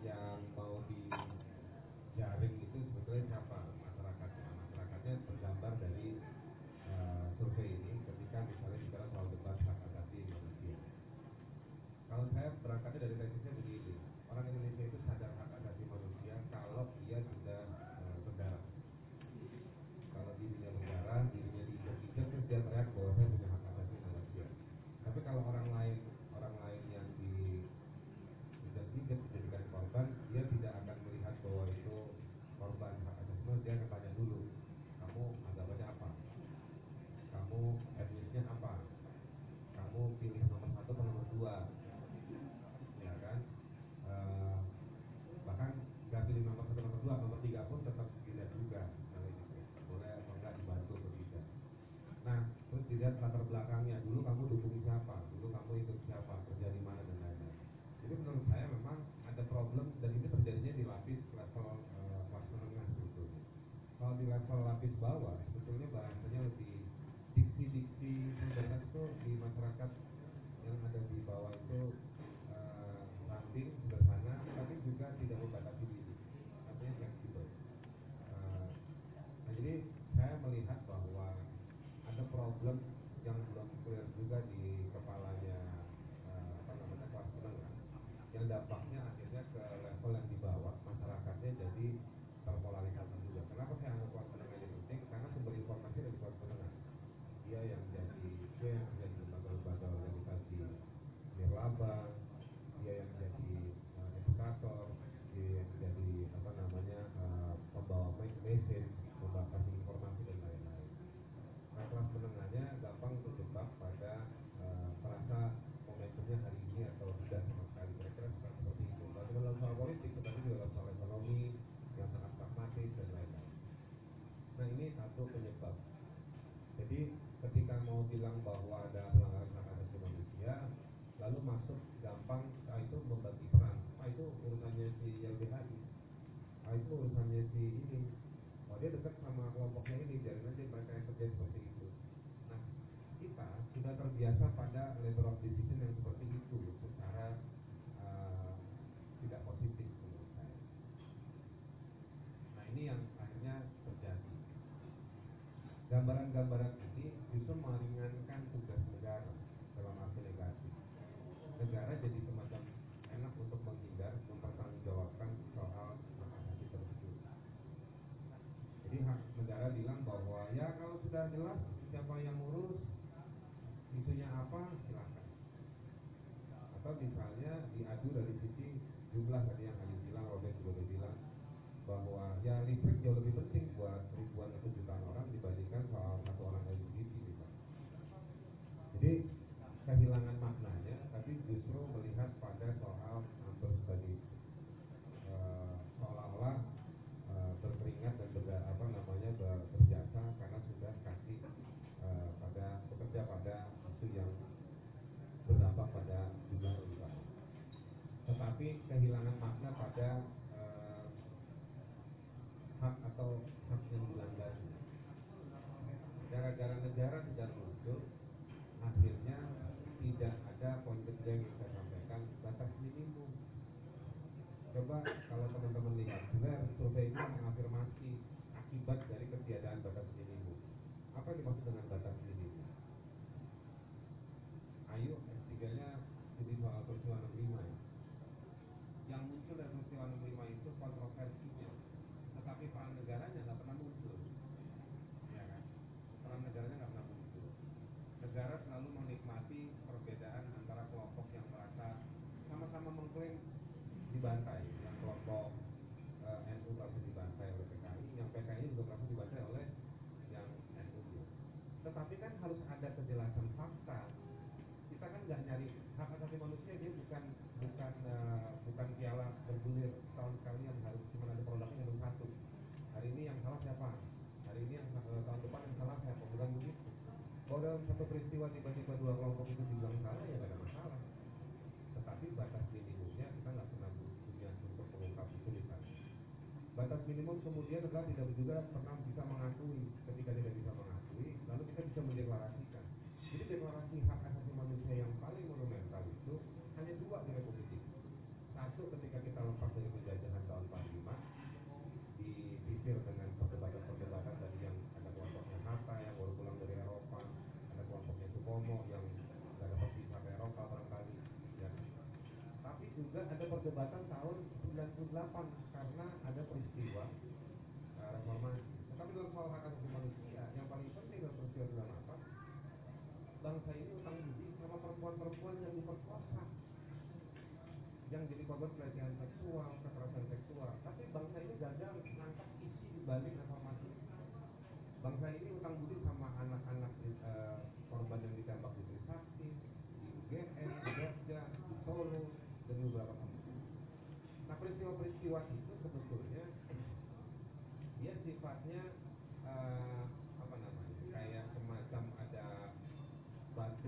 yang mau dijaring itu sebetulnya siapa masyarakatnya masyarakatnya tergambar dari uh, survei ini ketika misalnya bicara soal debat hak asasi manusia kalau saya berangkatnya dari tesisnya begini orang Indonesia itu sadar hak asasi manusia kalau dia sudah uh, berdarah kalau dirinya berdarah dirinya diinjak-injak terus dia teriak bahwa saya punya hak asasi manusia tapi kalau orang lain orang lain yang di injak-injak dijadikan korban dia tidak akan melihat bahwa itu korban hak asasi manusia dia akan tanya dulu kamu agamanya apa kamu etnisnya apa kamu pilih nomor satu atau nomor dua ya kan Eh, bahkan nggak pilih nomor satu nomor dua nomor tiga pun tetap dilihat juga misalnya gitu boleh atau enggak dibantu atau tidak nah terus dilihat latar belakangnya dulu kamu dukung siapa dulu siapa kerja di mana dan lain-lain. Jadi menurut saya memang ada problem dan ini terjadinya di lapis level kelas menengah sebetulnya. Kalau di level lapis bawah sebetulnya bahasanya lebih diksi-diksi modernas itu di masyarakat yang ada di bawah itu eh, ramping sederhana tapi juga tidak membatasi diri artinya fleksibel Eh, nah jadi saya melihat bahwa ada problem yang belum clear juga di kepalanya eh, apa namanya kelas menengah yang dampaknya akhirnya ke level yang di bawah masyarakatnya jadi terpolarisasi juga kenapa saya anggap kelas menengah ini penting karena sumber informasi dari kelas menengah dia yang jadi dia yang kerja di lembaga-lembaga organisasi nirlaba dia yang jadi eh, edukator dia yang jadi apa namanya eh, pembawa me- message membawa kasih informasi dan lain-lain nah kelas menengahnya gampang terjebak pada eh, merasa momentumnya hari ini atau tidak sama sekali kira-kira seperti itu kalau cuma dalam soal politik tetapi juga dalam soal ekonomi yang sangat pragmatis dan lain-lain nah ini satu penyebab. Jadi ketika mau bilang bahwa ada pelanggaran hak asasi manusia, lalu masuk gampang, ah itu membagi peran, ah itu urusannya si YLBHI, ah itu urusannya si ini, oh dia dekat sama kelompoknya ini, biarin aja mereka yang kerja seperti itu. Nah, kita sudah terbiasa pada level of decision yang seperti itu secara uh, tidak positif menurut saya. Nah ini yang akhirnya terjadi gambaran-gambaran ini justru meringankan tugas negara dalam arti negatif. Negara jadi semacam enak untuk menghindar mempertanggungjawabkan soal hak asasi tersebut. Jadi hak negara bilang bahwa ya kalau sudah jelas siapa yang ngurus isunya apa silakan. Atau misalnya diadu dari sisi jumlah tadi yang Ayu bilang, Robert juga bilang bahwa ya listrik jauh lebih penting buat ribuan atau jutaan ada uh, hak atau hak yang dilanggar. Gara-gara negara tidak muncul, akhirnya tidak ada poin kerja yang saya sampaikan batas minimum. Coba kalau teman-teman lihat, benar survei ini mengafirmasi akibat dari ketiadaan batas minimum. Apa yang dimaksud dengan kalian harus cuma ada produknya nomor satu hari ini yang salah siapa? Hari ini yang eh, tahun depan yang salah siapa? Bukan begitu. Kalau dalam satu peristiwa tiba-tiba dua kelompok itu dibilang salah ya nggak ada masalah. Tetapi batas minimumnya kita nggak pernah punya untuk mengungkap kesulitan batas minimum kemudian adalah tidak juga pernah bisa mengakui ketika tidak bisa mengakui lalu kita bisa mendeklarasikan. Jadi deklarasi jabatan tahun 98 karena ada peristiwa eh, uh, reformasi. Tetapi dalam soal hak asasi manusia, yang paling penting dalam peristiwa 98 bangsa ini utang budi sama perempuan-perempuan yang diperkosa yang jadi korban pelecehan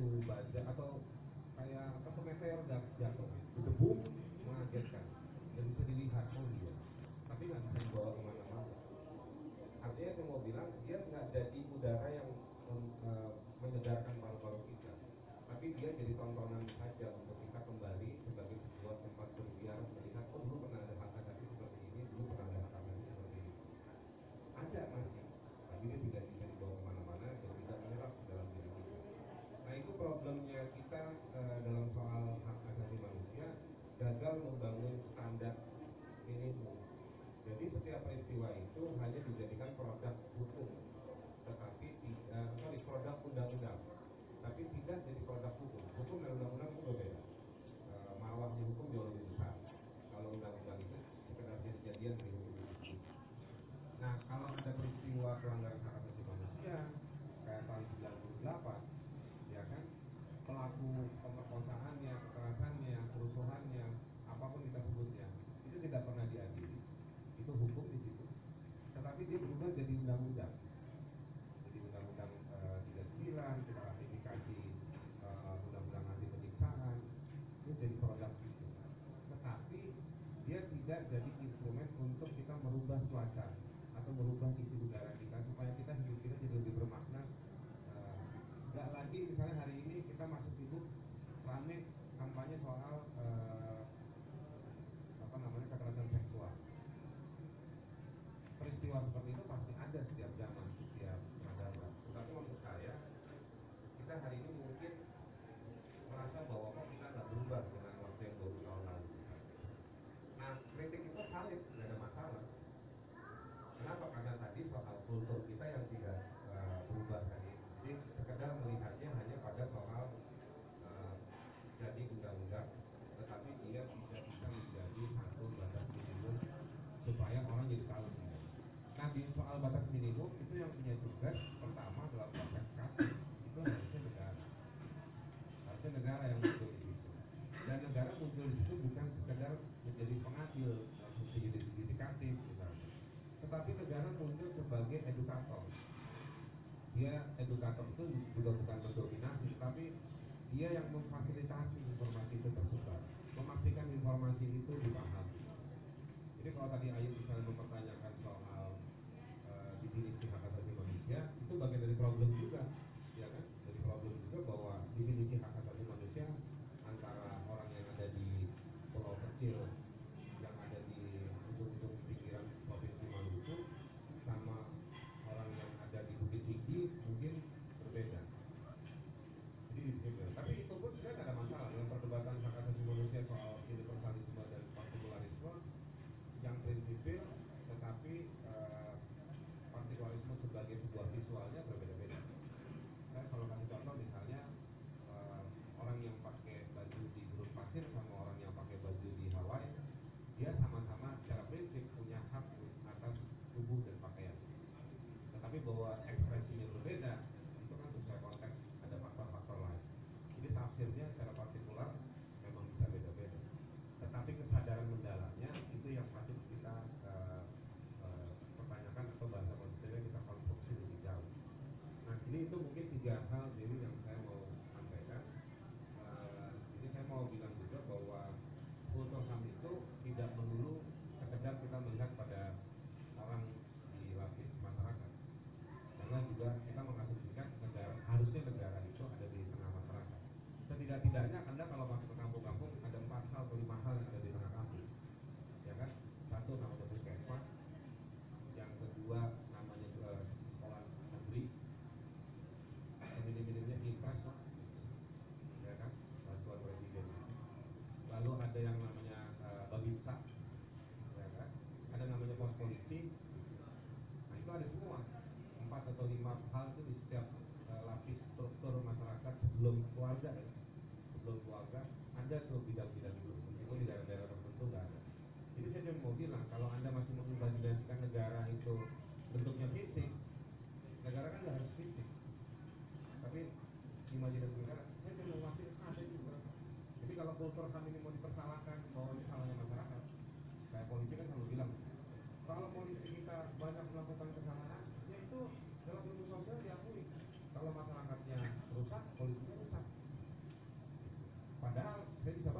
batu baja atau kayak apa meteor jatuh. so high substansi itu dipahami. Jadi kalau tadi Ayu misalnya memper polisi kita banyak melakukan kesalahan yaitu dalam ilmu sosial diakui kalau masyarakatnya rusak polisinya rusak. Padahal saya bisa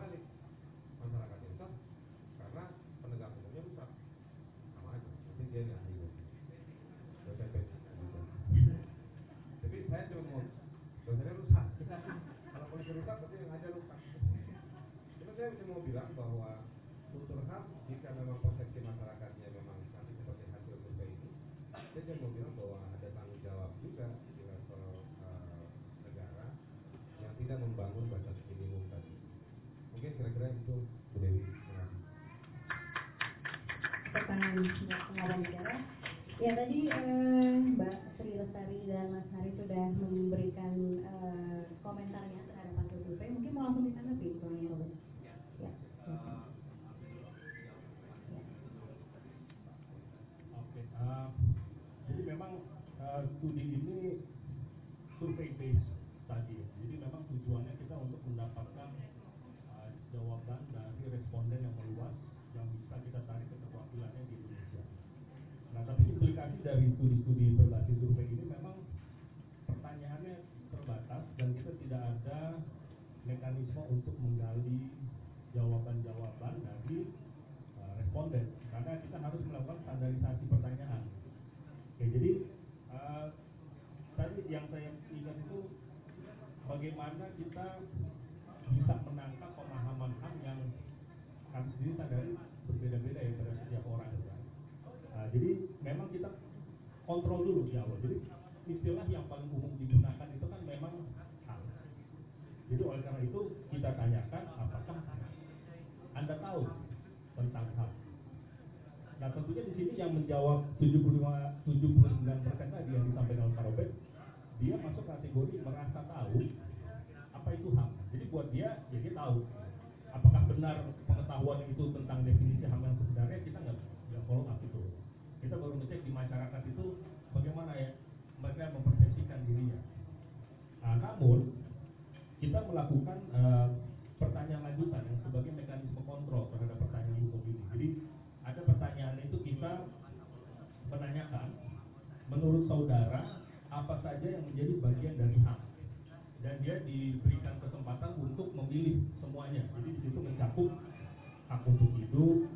Jadi oleh karena itu kita tanyakan apakah Anda tahu tentang hal. Nah tentunya di sini yang menjawab 75 79 persen tadi yang disampaikan oleh Robert, dia masuk kategori merasa tahu apa itu ham. Jadi buat dia, ya dia tahu. Apakah benar pengetahuan itu tentang definisi ham yang sebenarnya kita nggak nggak follow up itu. Kita baru ngecek di masyarakat itu bagaimana ya mereka mempersepsikan dirinya. Nah, namun kita melakukan uh, pertanyaan lanjutan yang sebagai mekanisme kontrol terhadap pertanyaan hukum ini. Jadi ada pertanyaan itu kita menanyakan menurut saudara apa saja yang menjadi bagian dari hak dan dia diberikan kesempatan untuk memilih semuanya. Jadi di situ mencakup hak untuk hidup,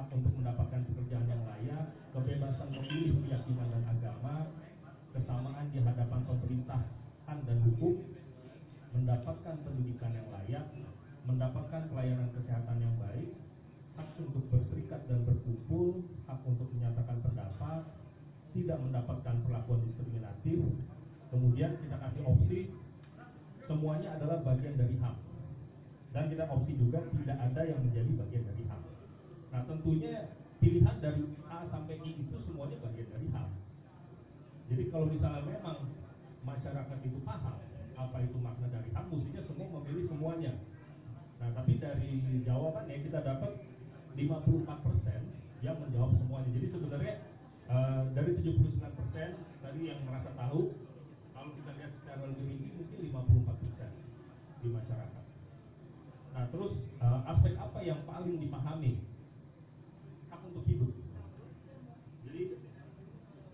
hak untuk mendapatkan pekerjaan yang layak, kebebasan memilih keyakinan dan agama, kesamaan di hadapan pemerintahan dan hukum, mendapatkan pendidikan yang layak, mendapatkan pelayanan kesehatan yang baik, hak untuk berserikat dan berkumpul, hak untuk menyatakan pendapat, tidak mendapatkan perlakuan diskriminatif, kemudian kita kasih opsi semuanya adalah bagian dari HAM dan kita opsi juga tidak ada yang menjadi bagian dari HAM nah tentunya pilihan dari A sampai I itu semuanya bagian dari HAM jadi kalau misalnya memang masyarakat itu paham apa itu makna dari HAM mestinya semua memilih semuanya nah tapi dari jawabannya kita dapat 54% yang menjawab semuanya jadi sebenarnya uh, dari 79% tadi yang merasa tahu kalau kita lihat secara lebih rinci mungkin 54% di masyarakat. Nah terus uh, aspek apa yang paling dipahami? Hak untuk hidup. Jadi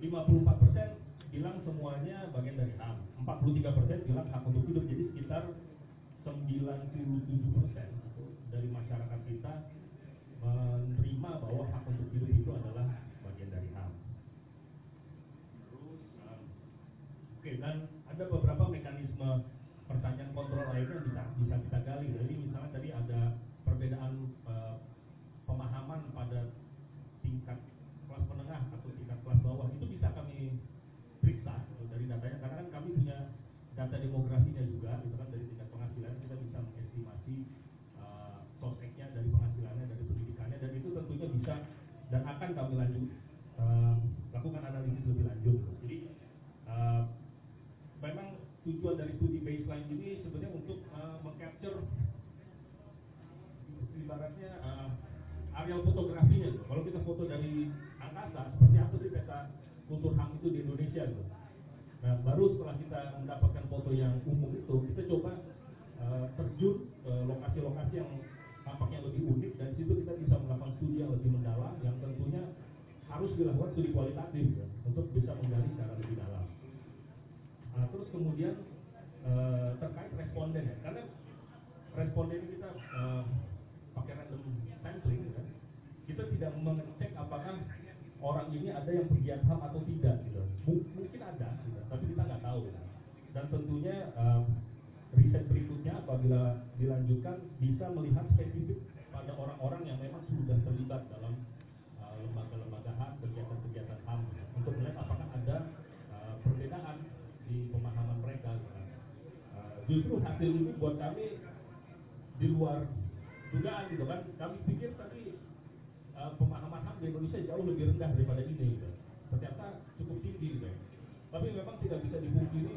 54% bilang semuanya bagian dari HAM, 43% bilang hak untuk hidup. Jadi sekitar 97% dari masyarakat kita menerima bahwa hak untuk hidup itu adalah bagian dari HAM. Oke, dan ada beberapa mekanisme pertanyaan kontrol lainnya yang bisa bisa kita gali. Jadi misalnya tadi ada perbedaan uh, pemahaman pada tingkat kelas menengah atau tingkat kelas bawah itu bisa kami periksa gitu, dari datanya karena kan kami punya data demografinya juga itu kan dari tingkat penghasilan kita bisa mengestimasi uh, sospeknya dari penghasilannya dari pendidikannya dan itu tentunya bisa dan akan kami lanjut uh, lakukan analisis lebih lanjut jadi uh, memang tujuan dari studi baseline ini sebenarnya untuk uh, mengcapture ibaratnya uh, areal fotografinya gitu. Kalau kita foto dari angkasa, seperti apa sih peta kultur HAM itu di Indonesia gitu. Nah, baru setelah kita mendapatkan foto yang umum itu, kita coba uh, terjun ke lokasi-lokasi yang tampaknya lebih unik dan situ kita bisa melakukan studi yang lebih mendalam yang tentunya harus dilakukan studi kualitatif ya, untuk bisa menggali secara lebih dalam. Nah, terus kemudian uh, terkait responden ya, karena responden ini kita uh, pakai random sampling, ya, kita tidak mengecek apakah orang ini ada yang pegiat HAM atau tidak gitu. M mungkin ada, gitu, tapi kita nggak tahu. Gitu. Tentunya uh, riset berikutnya apabila dilanjutkan bisa melihat spesifik pada orang-orang yang memang sudah terlibat dalam lembaga-lembaga uh, HAM, kegiatan-kegiatan HAM, gitu, untuk melihat apakah ada uh, perbedaan di pemahaman mereka. Uh, justru hasil ini buat kami di luar dugaan gitu kan. Kami pikir tadi uh, pemahaman HAM di Indonesia jauh lebih rendah daripada ini gitu. Ternyata cukup tinggi gitu. Tapi memang tidak bisa dipungkiri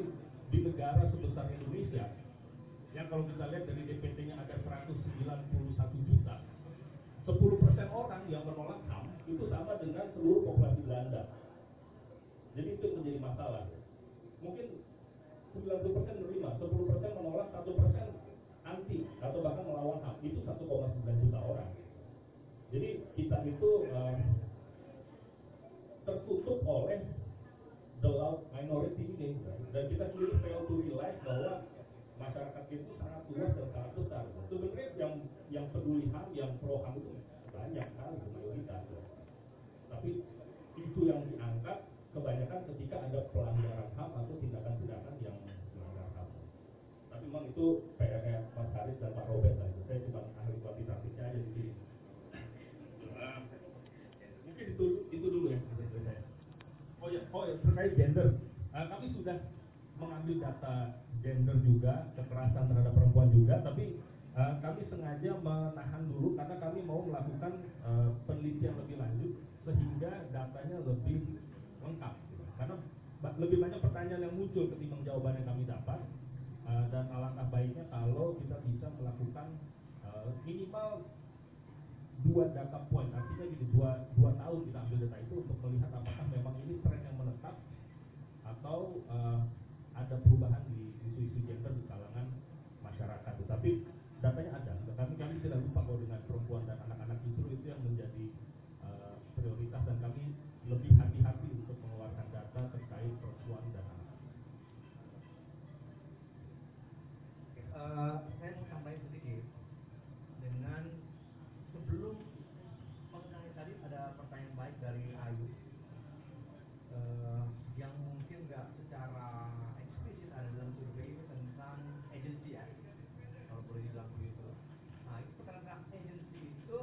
di negara sebesar Indonesia yang kalau kita lihat dari DPT-nya ada 191 juta. 10% orang yang menolak HAM itu sama dengan seluruh populasi Belanda. Jadi itu menjadi masalah. Mungkin 90% menerima 10% menolak 1% anti atau bahkan melawan HAM. Itu 1,9 juta orang. Jadi kita itu uh, tertutup oleh the loud minority ini. Dan kita sendiri fail to realize bahwa masyarakat itu sangat luas dan sangat besar. Sebenarnya yang yang peduli HAM yang pro HAM itu banyak sekali mayoritas tapi itu yang diangkat kebanyakan ketika ada pelanggaran HAM atau tindakan-tindakan yang melanggar HAM. Tapi memang itu PR-nya Mas Haris dan Pak Robert saya cuma ahli kuantitatifnya aja di sini mungkin itu itu dulu ya dari saya oh ya terkait gender. Uh, kami sudah mengambil data gender juga kekerasan terhadap perempuan juga tapi uh, kami sengaja menahan dulu karena kami mau melakukan uh, penelitian lebih lanjut sehingga datanya lebih lengkap karena lebih banyak pertanyaan yang muncul ketimbang jawaban yang kami dapat uh, dan alangkah baiknya kalau kita bisa melakukan uh, minimal dua data point. Artinya gini dua, dua tahun kita ambil data itu untuk melihat apakah atau uh, ada perubahan di isu-isu gender di kalangan masyarakat. Tapi datanya ada. tetapi kami tidak lupa bahwa dengan perempuan dan anak-anak justru itu yang menjadi uh, prioritas dan kami lebih hati-hati untuk mengeluarkan data terkait perempuan dan anak. Uh, eh, saya mau sampaikan sedikit dengan sebelum mengenai tadi ada pertanyaan baik dari tidak secara eksplisit ada dalam survei itu tentang agensi ya kalau boleh dibilang begitu. Nah itu tentang agensi itu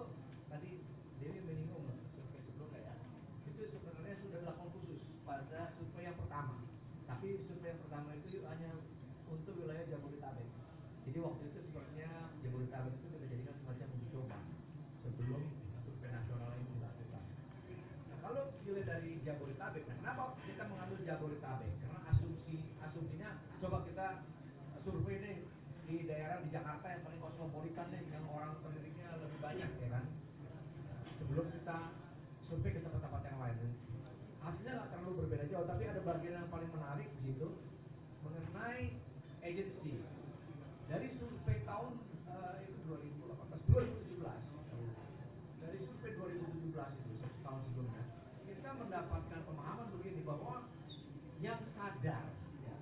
tadi Dewi menyinggung survei sebelumnya ya. Itu sebenarnya sudah dilakukan khusus pada survei yang pertama. Tapi survei yang pertama itu hanya untuk wilayah Jabodetabek. Jadi waktu itu mendapatkan pemahaman begini bahwa yang sadar, ya,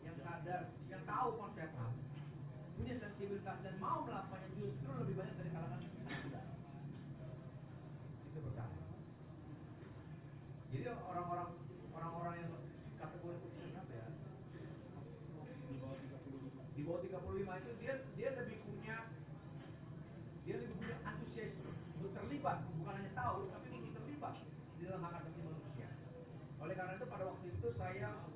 yang sadar, yang tahu konsep HAM, punya sensibilitas dan mau melakukannya justru lebih banyak dari kalangan tidak. Itu pertama. Jadi orang-orang Saya.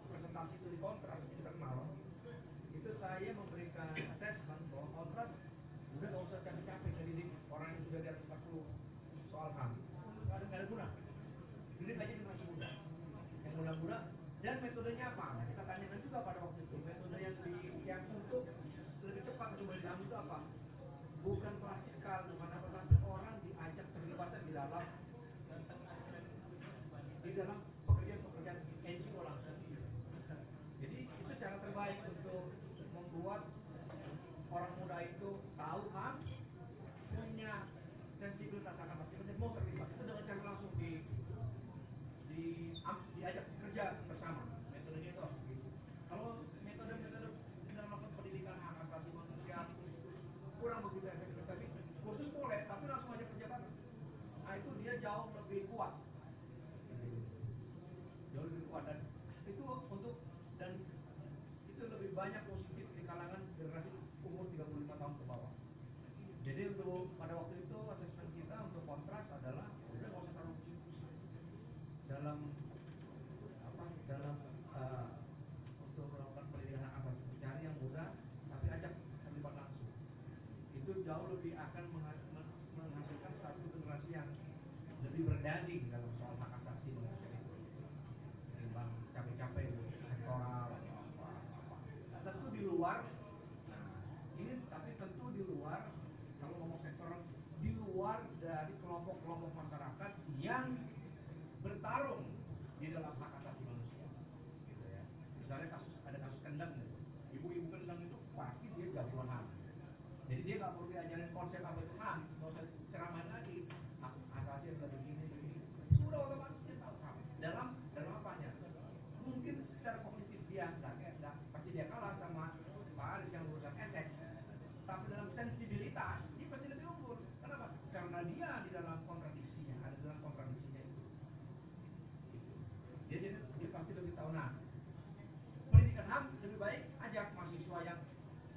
baik ajak mahasiswa yang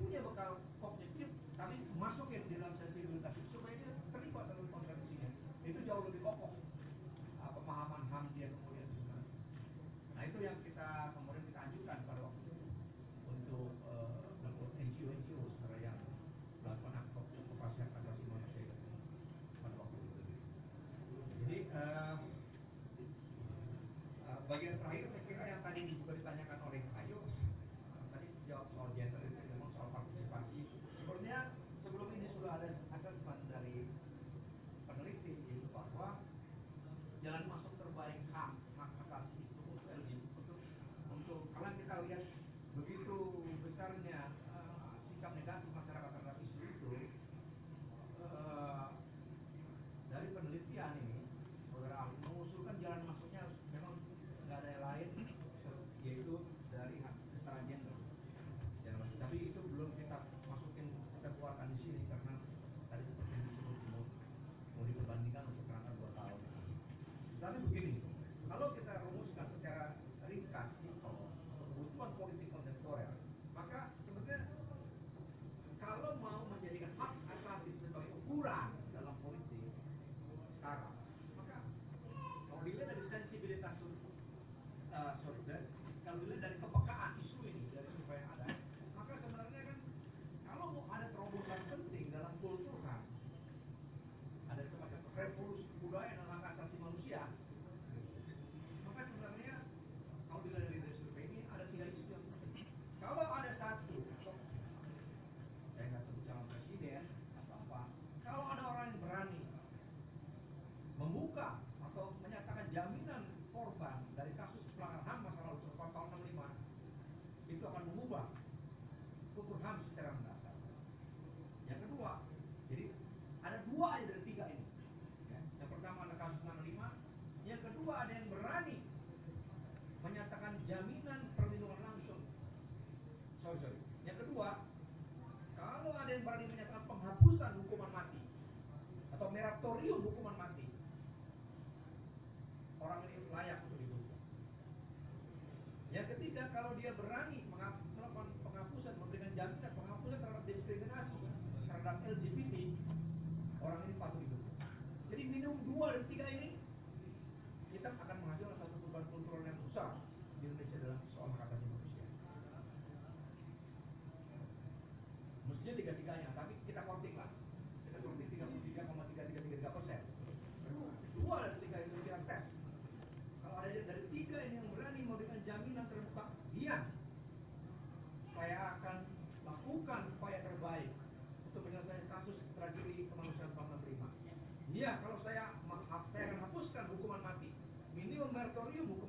punya bekal Ya kalau saya maaf saya akan hapuskan hukuman mati minimum meritorium.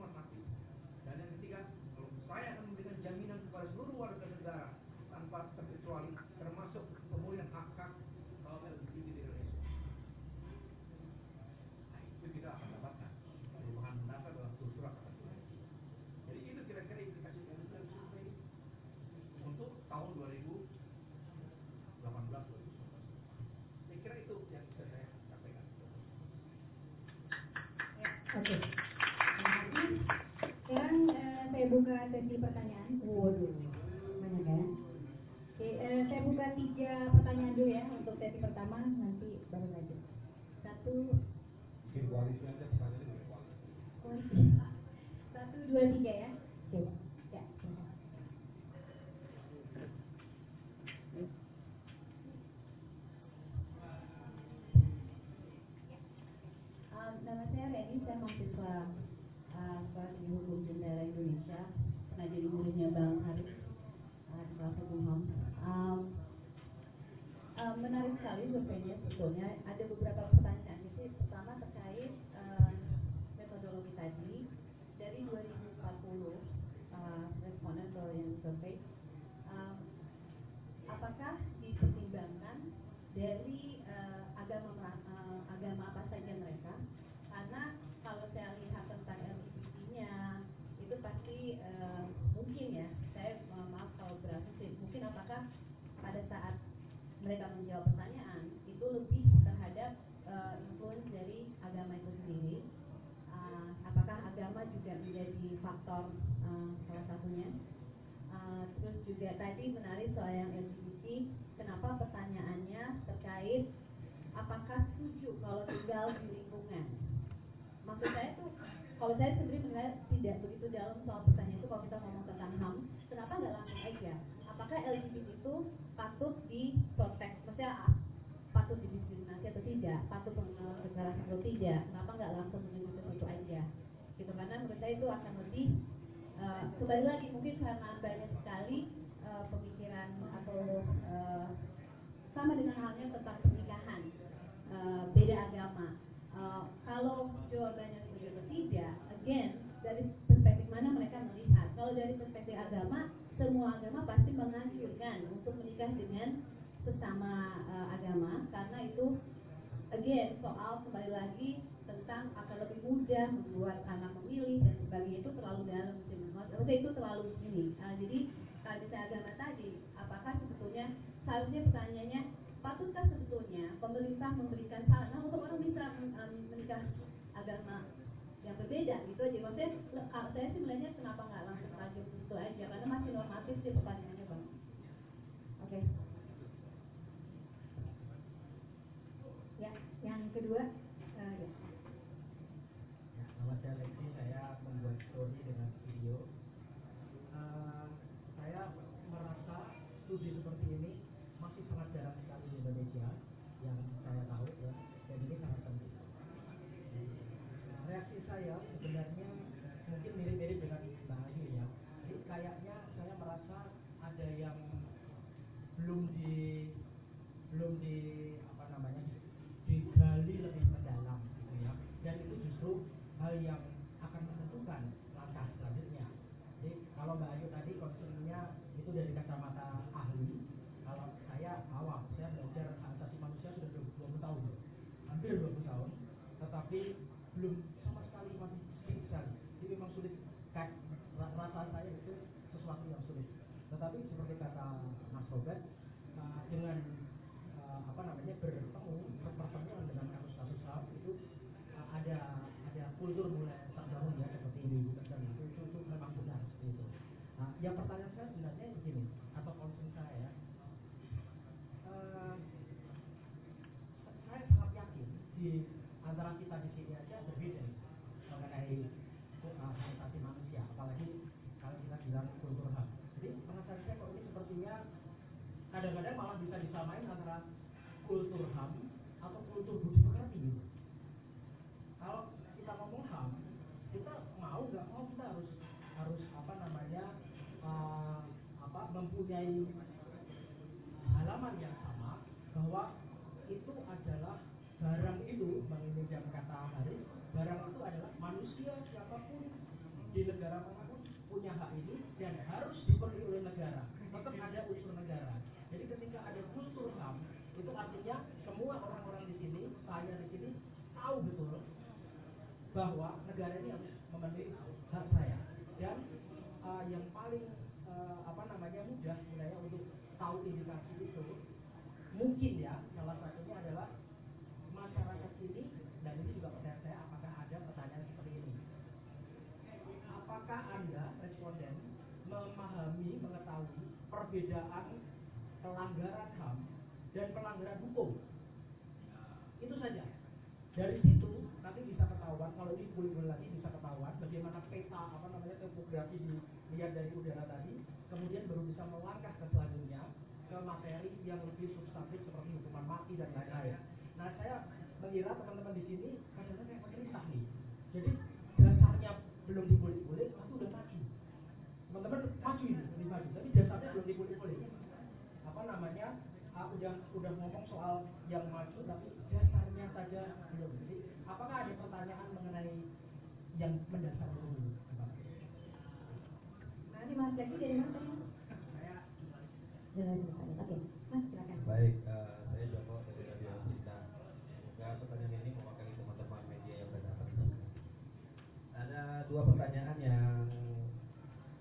buka sesi pertanyaan. Waduh, mana ya. Oke, eh, saya buka tiga pertanyaan dulu ya untuk sesi pertama, nanti baru lanjut. Satu. Koalisi Satu, dua, tiga ya. larangan aja. Apakah LGBT itu patut diprotek? Maksudnya ah, patut didiskriminasi atau tidak? Patut pengeras atau tidak? Kenapa nggak langsung menyebut itu aja? Gitu karena menurut saya itu akan lebih uh, kembali lagi mungkin karena banyak sekali uh, pemikiran atau uh, sama dengan halnya tentang pernikahan uh, beda agama. Uh, kalau jawabannya setuju tidak again semua agama pasti menganjurkan untuk menikah dengan sesama uh, agama. Karena itu again soal kembali lagi tentang akan lebih mudah membuat anak memilih dan sebagainya itu terlalu dalam sih maksudnya itu terlalu ini. Uh, jadi kalau misalnya agama tadi apakah sebetulnya seharusnya pertanyaannya patutkah sebetulnya pemerintah memberikan sarana nah, untuk orang bisa um, menikah agama yang berbeda gitu aja. Maksudnya ah, saya sih melihatnya kenapa enggak? fokus di pertanyaannya bang. Oke. Okay. Ya, yang kedua. Antara kita di sini aja berbeda mengenai uh, hak asasi manusia, apalagi kalau kita bilang kultur HAM. Jadi pengasaran saya kok ini sepertinya kadang-kadang malah bisa disamain antara kultur HAM atau kultur budi pekerti. Kalau kita ngomong HAM, kita mau nggak mau kita harus harus apa namanya uh, apa mempunyai halaman yang sama bahwa barang itu menginjam kata Haris barang itu adalah manusia siapa pun di negara mana pun punya hak ini dan harus dipenuhi oleh negara. Tetap ada unsur negara. Jadi ketika ada kultur HAM itu artinya semua orang-orang di sini saya di sini tahu betul bahwa negara ini harus memenuhi hak saya dan uh, yang paling uh, apa namanya mudah sebenarnya untuk tahu indikasi itu mungkin ya salah satunya adalah masyarakat ini dan ini juga pertanyaan saya apakah ada pertanyaan seperti ini apakah anda responden memahami mengetahui perbedaan pelanggaran HAM dan pelanggaran hukum. Itu saja. Dari situ nanti bisa ketahuan kalau ini boleh lagi bisa ketahuan bagaimana peta apa namanya topografi dilihat dari udara tadi. Kemudian baru bisa melangkah ke selanjutnya ke materi yang lebih substantif seperti hukuman mati dan lain-lain. Nah saya mengira teman-teman di sini udah udah ngomong soal yang maju tapi dasarnya saja belum. Jadi apakah ada pertanyaan mengenai yang mendasar dulu? Nanti Mas. Jaki dari mana tadi Mas? Jurnalis Independen. Oke, Mas silakan. Baik, eh, saya Joko dari Radio Sinta. Semoga pertanyaan ini mewakili teman-teman media yang berdatang di sini. Ada dua pertanyaan yang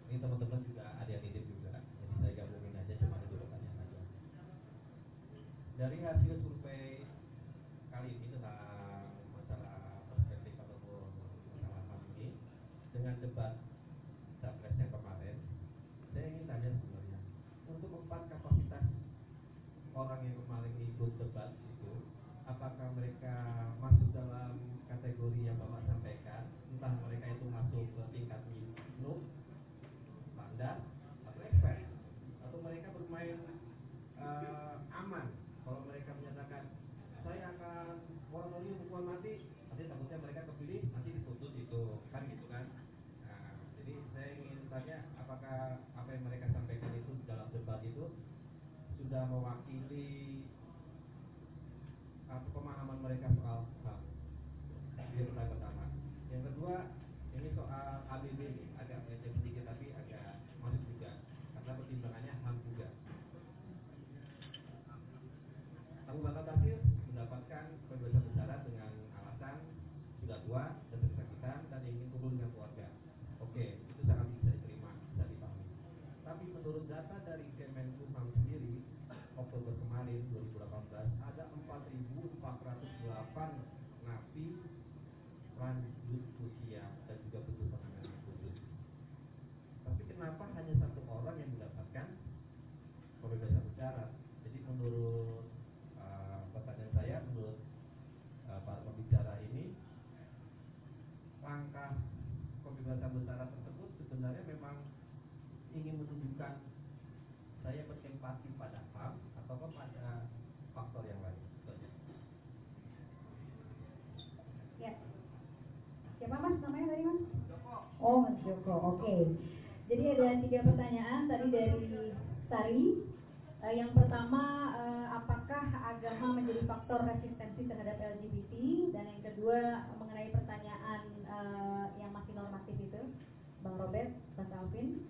ini teman-teman juga ada yang nitip juga, jadi saya gabungin aja cuma ada dua pertanyaan aja. Dari hasil survei kali ini tentang masalah perspektif ataupun masalah ini dengan debat capres yang kemarin, saya ingin tanya sebenarnya untuk empat kapasitas orang yang kemarin ikut debat itu apakah mereka masuk dalam kategori yang bapak sampaikan? Entah mereka itu masuk ke tingkat minum standar atau expert atau mereka bermain eh, aman kalau mereka menyatakan saya akan orang ini hukuman mati nanti takutnya mereka kepilih nanti diputus itu kan gitu kan Nah, jadi saya ingin tanya apakah apa yang mereka sampaikan itu dalam debat itu sudah mewakili apa pemahaman mereka soal HAM. Itu yang pertanyaan pertama. Yang kedua, ini soal ABB nih, agak melenceng sedikit tapi agak masuk juga karena pertimbangannya HAM juga. Abu Bakar Basir mendapatkan kebebasan bersyarat dengan alasan sudah tua dan berkesakitan dan ingin kumpul dengan keluarga. Oke, itu sangat bisa diterima, bisa dipahami. Tapi menurut data dari Kemenkumham sendiri, Oktober kemarin 2018 ada 4.408 napi lanjut usia dan juga butuh penanganan khusus. Tapi kenapa hanya satu orang yang mendapatkan kebebasan bersyarat? Jadi menurut uh, pertanyaan saya, menurut uh, para pembicara ini, langkah bersyarat tersebut sebenarnya memang ingin menunjukkan saya berempati pada HAM ataukah pada faktor yang lain? Ya. Siapa mas namanya tadi mas? Oh mas Joko, oke. Jadi ada tiga pertanyaan tadi dari Sari. Eh, yang pertama, eh, apakah agama menjadi faktor resistensi terhadap LGBT? Dan yang kedua eh, yang masih normatif itu, Bang Robert, Mas Alvin.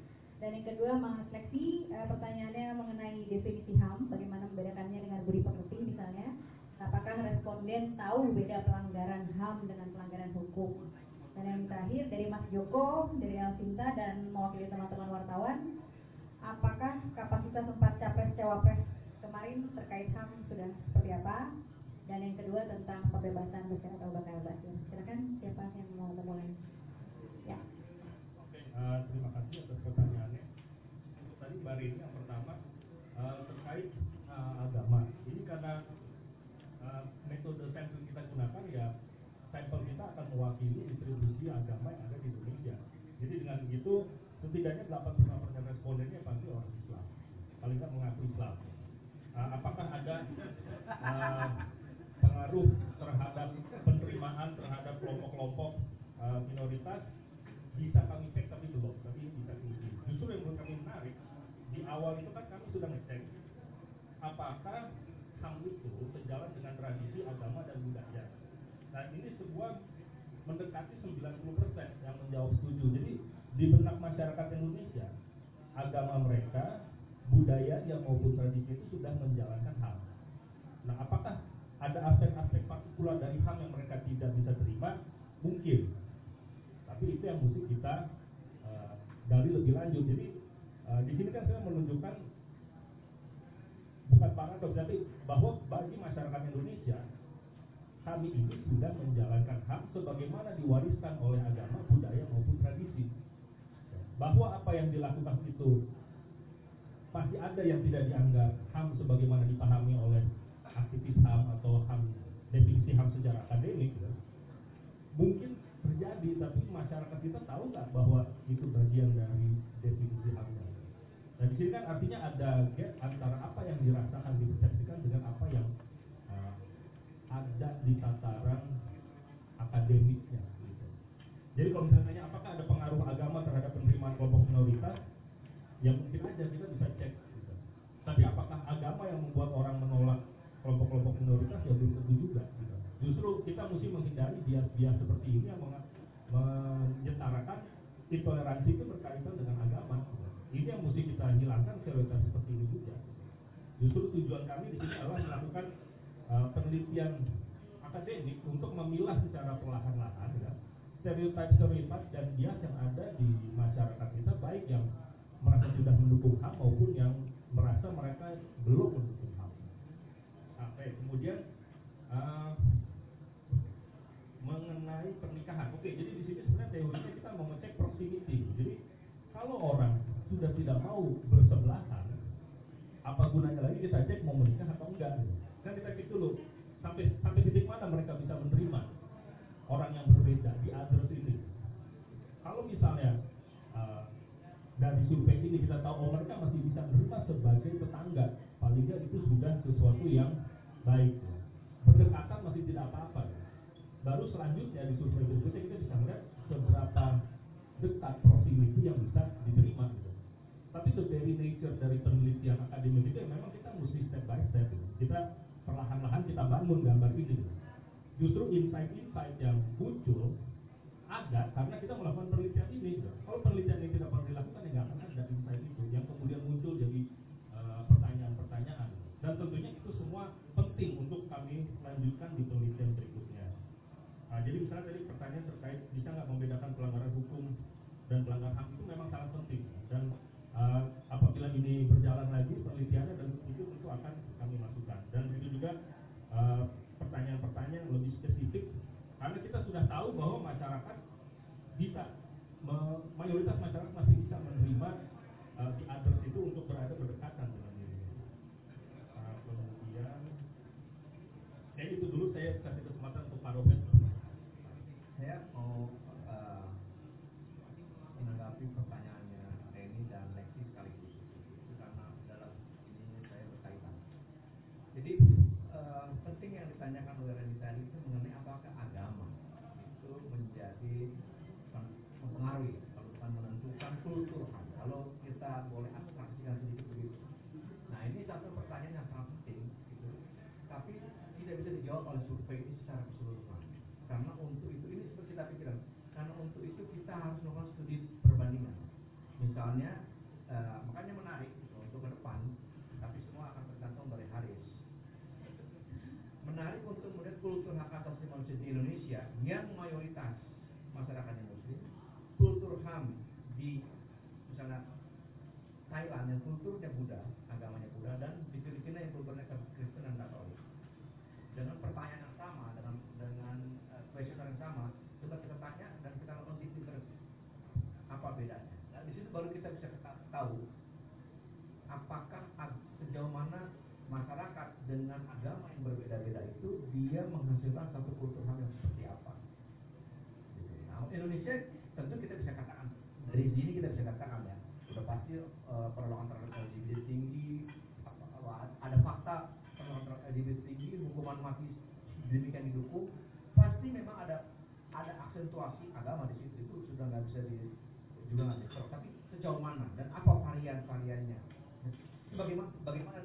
Dan yang kedua Mas Lexi, eh, pertanyaannya mengenai definisi HAM, bagaimana membedakannya dengan budi pekerti misalnya. Apakah responden tahu beda pelanggaran HAM dengan pelanggaran hukum? Dan yang terakhir dari Mas Joko, dari Alvinta dan mewakili teman-teman wartawan, apakah kapasitas tempat capres cawapres kemarin terkait HAM sudah seperti apa? Dan yang kedua tentang pembebasan bersyarat Abu Bakar Basir. Silakan siapa yang? Ya. Eh, terima kasih atas pertanyaannya. Tadi Mbak yang pertama eh, terkait eh, agama. Ini karena eh, metode sampel kita gunakan ya sampel kita akan mewakili distribusi agama yang ada di Indonesia. Jadi dengan begitu setidaknya 85% respondennya pasti orang Islam. Paling nggak mengaku Islam. Eh, apakah ada eh, pengaruh terhadap penerimaan terhadap kelompok-kelompok eh, minoritas bisa kami cek tapi belum tapi ini bisa diuji justru yang menurut kami menarik di awal itu kan kami sudah ngecek apakah HAM itu sejalan dengan tradisi agama dan budaya. Nah ini sebuah mendekati 90% yang menjawab setuju. Jadi di benak masyarakat Indonesia agama mereka budaya maupun tradisi itu sudah menjalankan HAM nah apakah ada aspek-aspek partikular dari HAM yang mereka tidak bisa terima? Mungkin. Tapi itu yang mesti kita uh, gali lebih lanjut. Jadi uh, di sini kan saya menunjukkan bukan paradoks tapi bahwa bagi masyarakat Indonesia kami ini sudah menjalankan hak sebagaimana diwariskan oleh agama budaya maupun tradisi bahwa apa yang dilakukan itu masih ada yang tidak dianggap HAM sebagaimana dipahami oleh aktivis HAM atau HAM definisi HAM secara akademik ya. mungkin terjadi tapi masyarakat kita tahu nggak bahwa itu bagian dari definisi HAM-nya. Nah di sini kan artinya ada gap antara apa yang dirasakan dipersepsikan dengan apa yang uh, ada di tataran akademiknya. Gitu. Jadi kalau misalnya tanya apakah ada pengaruh agama terhadap penerimaan kelompok minoritas, ya mungkin aja kita bisa cek. Gitu. Tapi apakah agama yang membuat orang menolak kelompok-kelompok minoritas ya belum tentu juga. Gitu. Justru kita mesti menghindari bias-bias seperti ini yang menyetarakan intoleransi itu. Ini yang mesti kita hilangkan stereotip seperti ini juga. Justru tujuan kami di sini adalah melakukan uh, penelitian akademik untuk memilah secara perlahan-lahan ya, stereotip-stereotip dan bias yang ada di masyarakat kita baik yang merasa sudah mendukung HAM maupun yang merasa mereka belum mendukung HAM. Oke, kemudian uh, mengenai pernikahan. Oke, jadi di sini sebenarnya teorinya kita mau ngecek proximity. Jadi kalau orang sudah tidak mau bersebelahan, apa gunanya lagi kita cek mau menikah atau enggak? Kan kita cek dulu sampai sampai titik mana mereka bisa menerima orang yang berbeda di address ini. Kalau misalnya uh, dari survei ini kita tahu oh mereka masih bisa menerima sebagai tetangga, paling nggak itu sudah sesuatu yang baik. Berdekatan masih tidak apa-apa. Baru selanjutnya di survei berikutnya kita bisa melihat seberapa dekat proximity yang bisa diterima. Tapi the very nature dari penelitian akademik itu memang kita mesti step by step gitu. Kita perlahan-lahan kita bangun gambar ini gitu. Justru insight-insight yang muncul ada karena kita melakukan penelitian ini gitu. Kalau penelitian ini tidak pernah dilakukan ya nggak akan ada insight itu yang kemudian muncul jadi uh, pertanyaan-pertanyaan. Dan tentunya itu semua penting untuk kami lanjutkan di penelitian berikutnya. Nah, jadi misalnya tadi pertanyaan terkait bisa nggak membedakan pelanggaran hukum dan pelanggaran HAM itu memang sangat penting dan uh, apabila ini berjalan lagi penelitiannya dan itu tentu akan kami masukkan dan begitu juga pertanyaan-pertanyaan uh, lebih spesifik karena kita sudah tahu bahwa masyarakat bisa mayoritas masyarakat masih bisa menerima uh, di address itu untuk berada misalnya uh, makanya menarik gitu, untuk ke depan tapi semua akan tergantung dari Haris. Menarik untuk melihat kultur hak asasi manusia di Indonesia yang mayoritas masyarakatnya muslim kultur HAM di misalnya Thailand yang kulturnya Buddha dengan agama yang berbeda-beda itu dia menghasilkan satu kultural yang seperti apa. Gitu. Nah Indonesia tentu kita bisa katakan dari sini kita bisa katakan ya sudah pasti eh, perlawanan terhadap LGBT tinggi ada fakta perlawanan terhadap LGBT tinggi hukuman mati demikian didukung pasti memang ada ada aksentuasi agama di situ itu sudah nggak bisa di juga nggak tapi sejauh mana dan apa varian variannya bagaimana bagaimana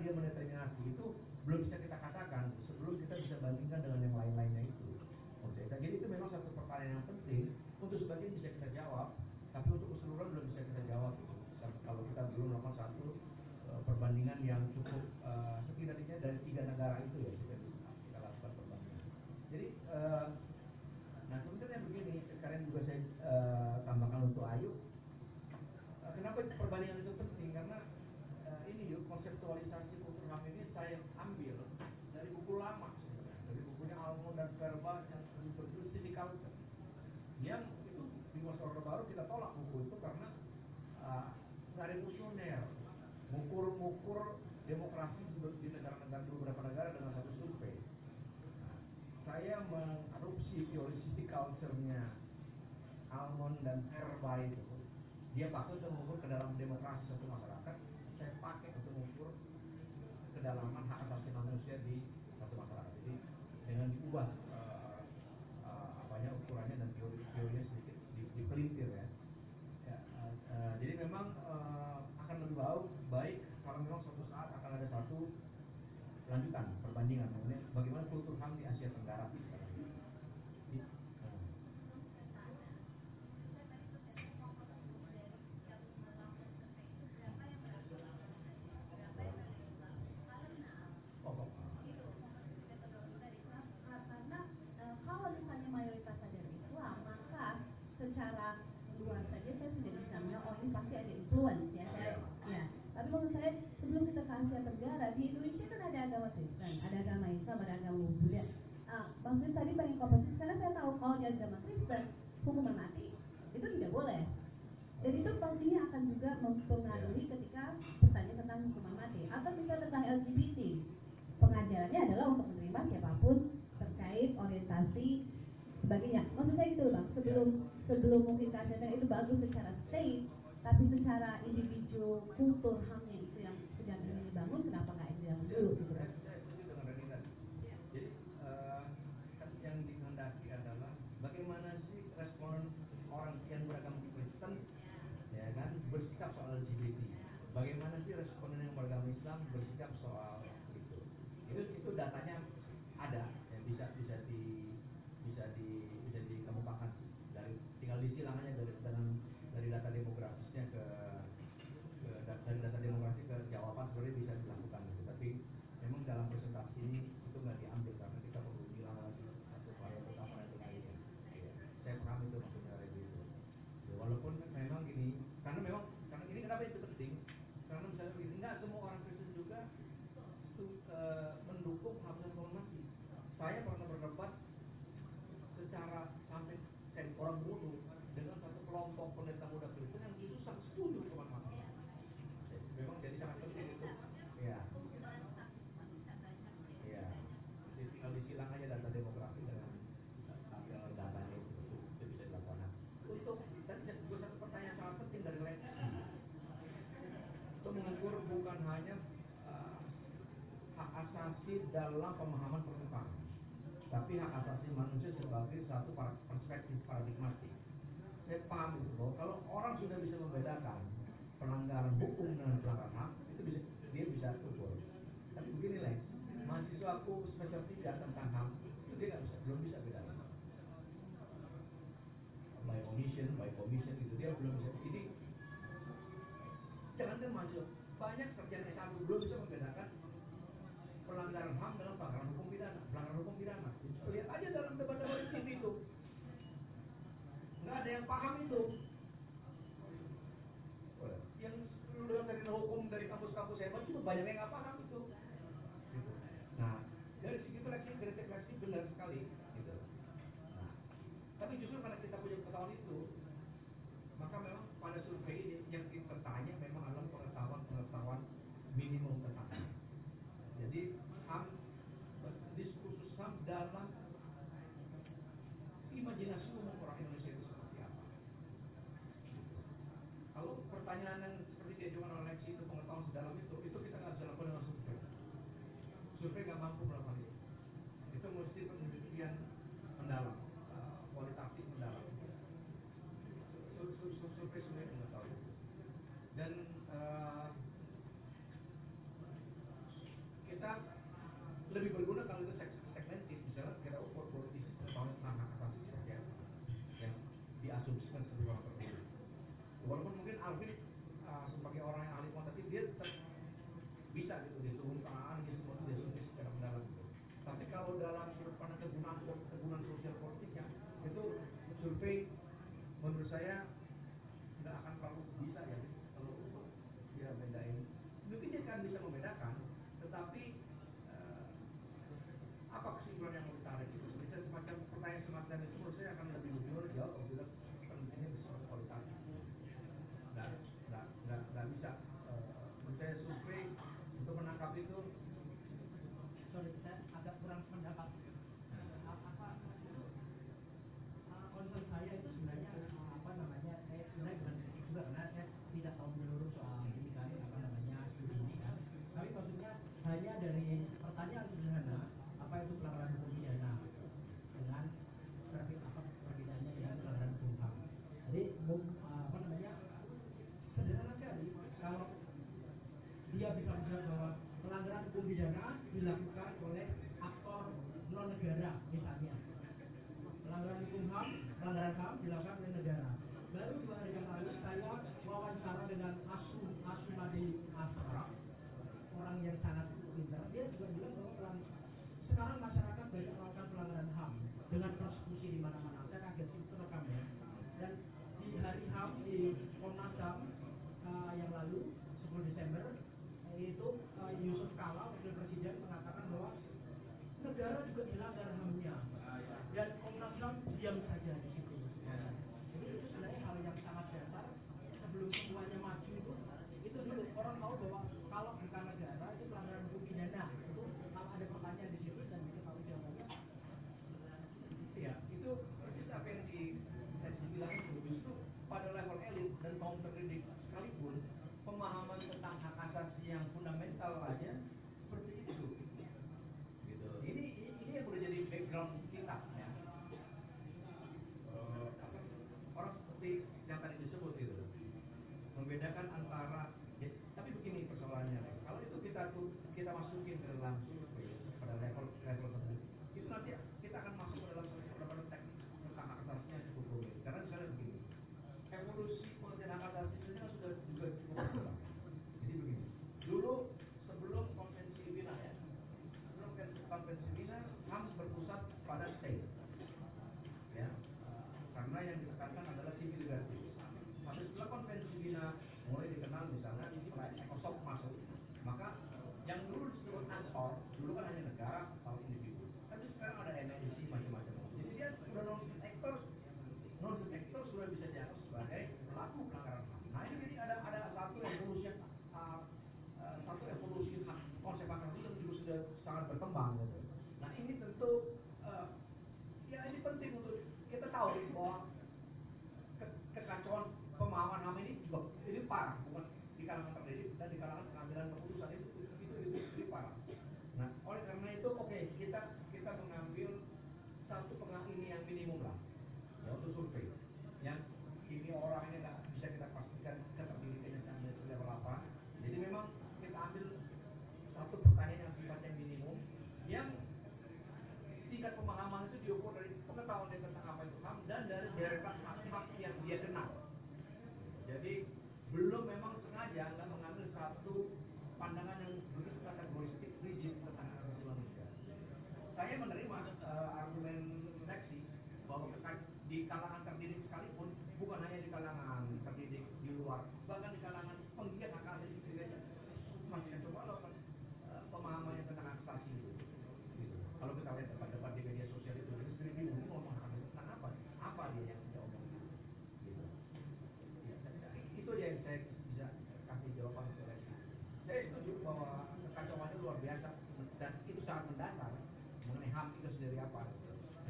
mengukur-ukur demokrasi di negara-negara di beberapa negara dengan satu survei. Nah, saya mengadopsi teori city culture-nya Almond dan Erba itu. Dia pakai untuk mengukur ke dalam demokrasi satu masyarakat. Saya pakai untuk mengukur kedalaman hak asasi manusia di satu masyarakat. Jadi dengan diubah eh, eh, apanya ukurannya dan teori teorinya sedikit dipelintir ya. ya eh, jadi memang akan lebih baik lanjutan perbandingan. Mengenai bagaimana kultur ham di asia tenggara? bagaimana dalam pemahaman perkembangan tapi hak asasi manusia sebagai satu perspektif paradigmatik. Saya paham itu loh kalau orang sudah bisa membedakan pelanggaran hukum dengan pelanggaran hak itu bisa dia bisa ukur tapi begini lah mahasiswa aku semester 3 tentang ham itu dia gak bisa belum bisa bedakan. By omission by commission gitu dia belum bisa. Jadi jangan kan mahasiswa. Banyak paham itu. Yang lu dengar dari hukum dari kampus-kampus hebat itu banyak yang apa? survei sebenarnya lima dan uh, kita lebih berguna kalau itu segmentif misalnya kita ukur politik tahun langkah ke atas seperti apa yang diasumsikan sebuah orang walaupun mungkin Alvin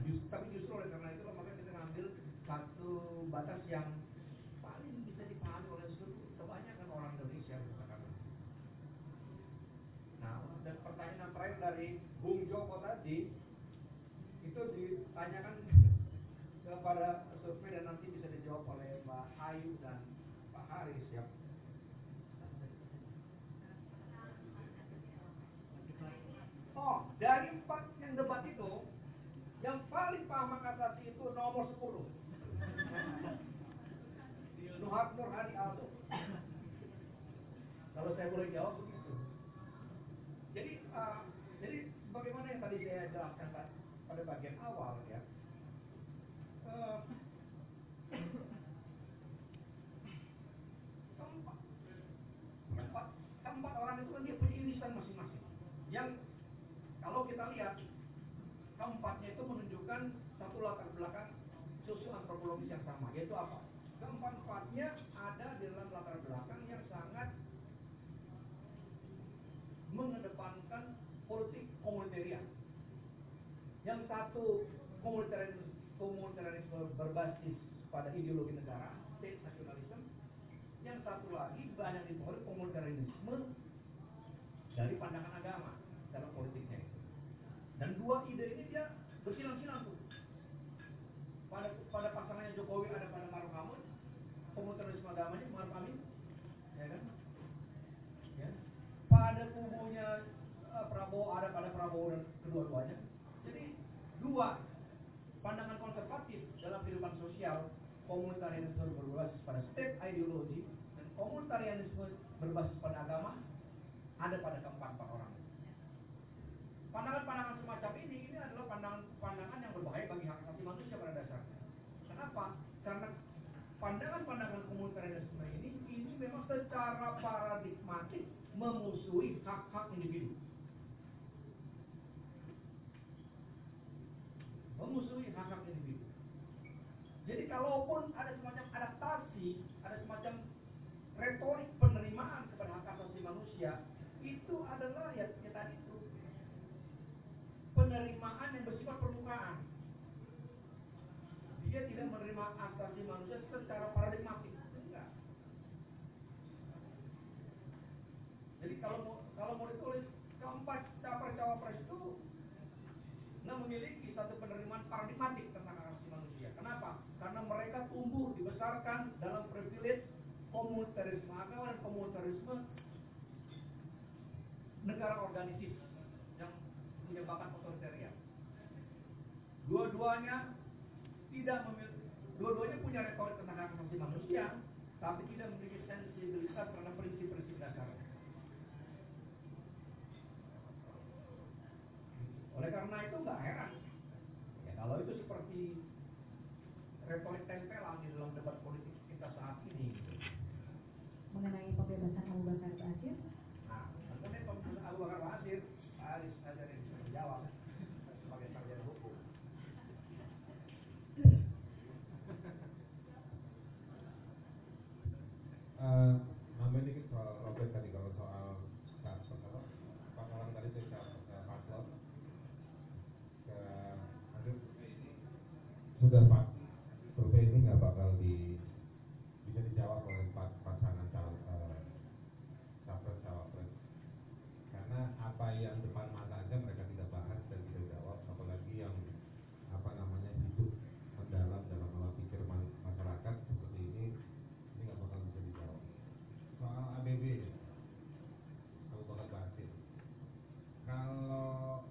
Tapi justru oleh karena itu makanya kita ngambil satu batas yang paling bisa dipahami oleh seluruh kebanyakan orang Indonesia katakan. Nah, dan pertanyaan terakhir dari Bung Joko tadi itu ditanyakan kepada survei dan nanti bisa dijawab oleh Mbak Ayu dan Pak Haris ya. Oh, dari empat yang debat itu, yang paling paham asasi itu nomor 10. Nuhak Nur Hadi Aldo. Kalau saya boleh jawab begitu. Jadi, uh, jadi sebagaimana yang tadi saya jelaskan pa- pada bagian awal ya. Uh, keempat, keempat, keempat orang itu kan dia punya irisan masing-masing. Yang kalau kita lihat keempatnya itu menunjukkan satu latar belakang yang sama, yaitu apa? Keempat-empatnya ada di dalam latar belakang yang sangat mengedepankan politik komunitarian. Yang satu komunitarianisme, komunitarianisme berbasis pada ideologi negara, state nationalism. Yang satu lagi banyak dipengaruhi komunitarianisme dari pandangan agama dalam politiknya itu. Dan dua ide ini dia bersilang-silang tuh. Pada pada pasangannya Jokowi ada pada Maruf Amin, komunitarisme agamanya Maruf Amin, ya kan? Ya. Pada kubunya eh, Prabowo ada pada Prabowo dan kedua-duanya. Jadi dua pandangan konservatif dalam kehidupan sosial komunitarianisme berbasis pada state ideology dan komunitarianisme berbasis pada agama ada pada keempat-empat orang. Pandangan-pandangan semacam ini ini adalah pandangan-pandangan yang berbahaya bagi hak asasi manusia pada dasarnya. Kenapa? Karena pandangan-pandangan komunitarianisme ini ini memang secara paradigmatik memusuhi hak-hak individu. Memusuhi hak-hak individu. Jadi kalaupun ada semacam adaptasi, ada semacam retorik penerimaan kepada hak asasi manusia, itu adalah ya, ya tadi itu penerimaan yang Dia tidak menerima asasi manusia secara paradigmatik. Enggak. Jadi kalau mau kalau mau ditulis keempat capres cawapres itu nggak memiliki satu penerimaan paradigmatik tentang asasi manusia. Kenapa? Karena mereka tumbuh dibesarkan dalam privilege komunitarisme agama dan komunitarisme negara organisis yang punya bakat otoritarian. Dua-duanya tidak memiliki, dua-duanya punya retorik tentang hak asasi manusia, tapi tidak memiliki sensibilitas terhadap prinsip-prinsip dasar. Oleh karena itu nggak heran, ya kalau itu seperti retorik tempelan di dalam debat politik kita saat ini. gitu. mengenai pembebasan Abu Bakar Basir sudah Pak. Survei ini nggak bakal di bisa dijawab oleh pasangan calon uh, capres cawapres. Karena apa yang depan mata aja mereka tidak bahas dan tidak jawab apalagi yang apa namanya hidup mendalam dalam pola pikir masyarakat seperti ini ini nggak bakal bisa dijawab. Soal ABB aku bakal bahas Basir kalau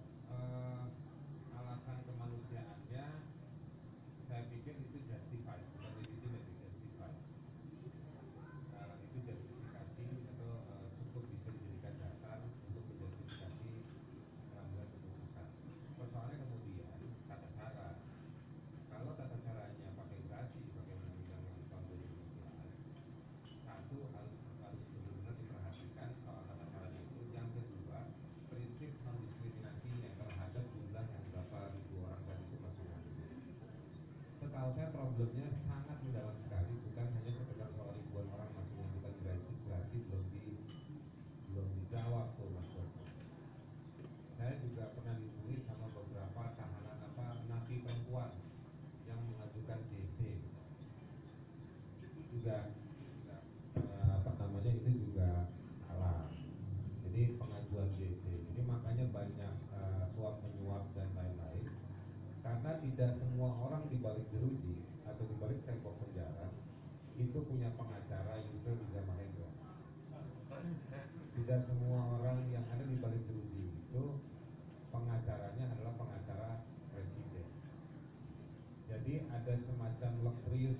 ada semacam lekrius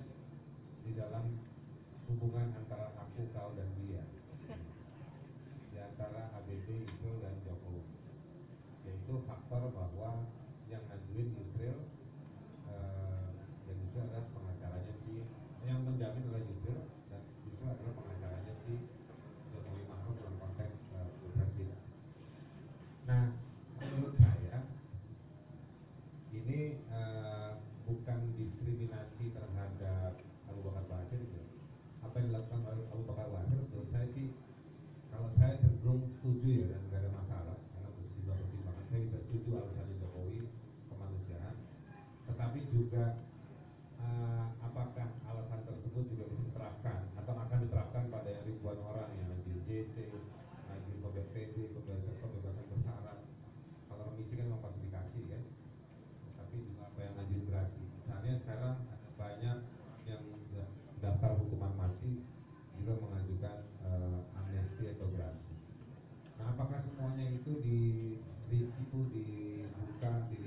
di dalam hubungan antara aku, kau, dan dia. Di antara ABB, Ibu, dan Jokowi. Yaitu faktor bahwa yang ngajuin sekarang banyak yang daftar hukuman mati juga mengajukan uh, amnesti atau gerasi. Nah, apakah semuanya itu di review, dibuka, di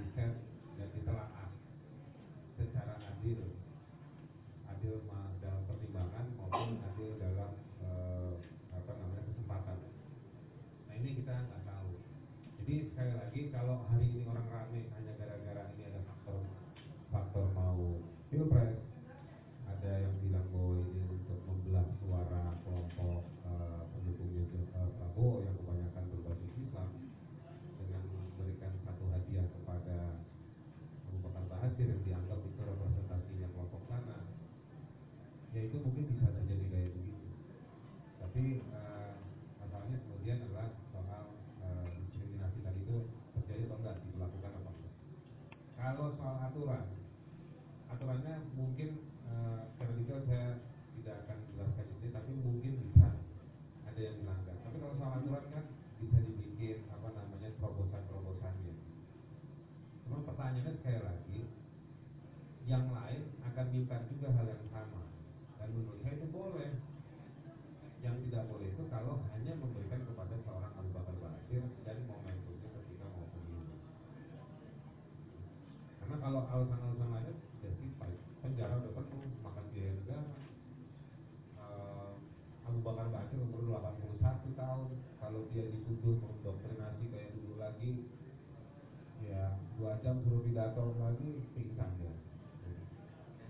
tiga tahun lagi pingsan dia.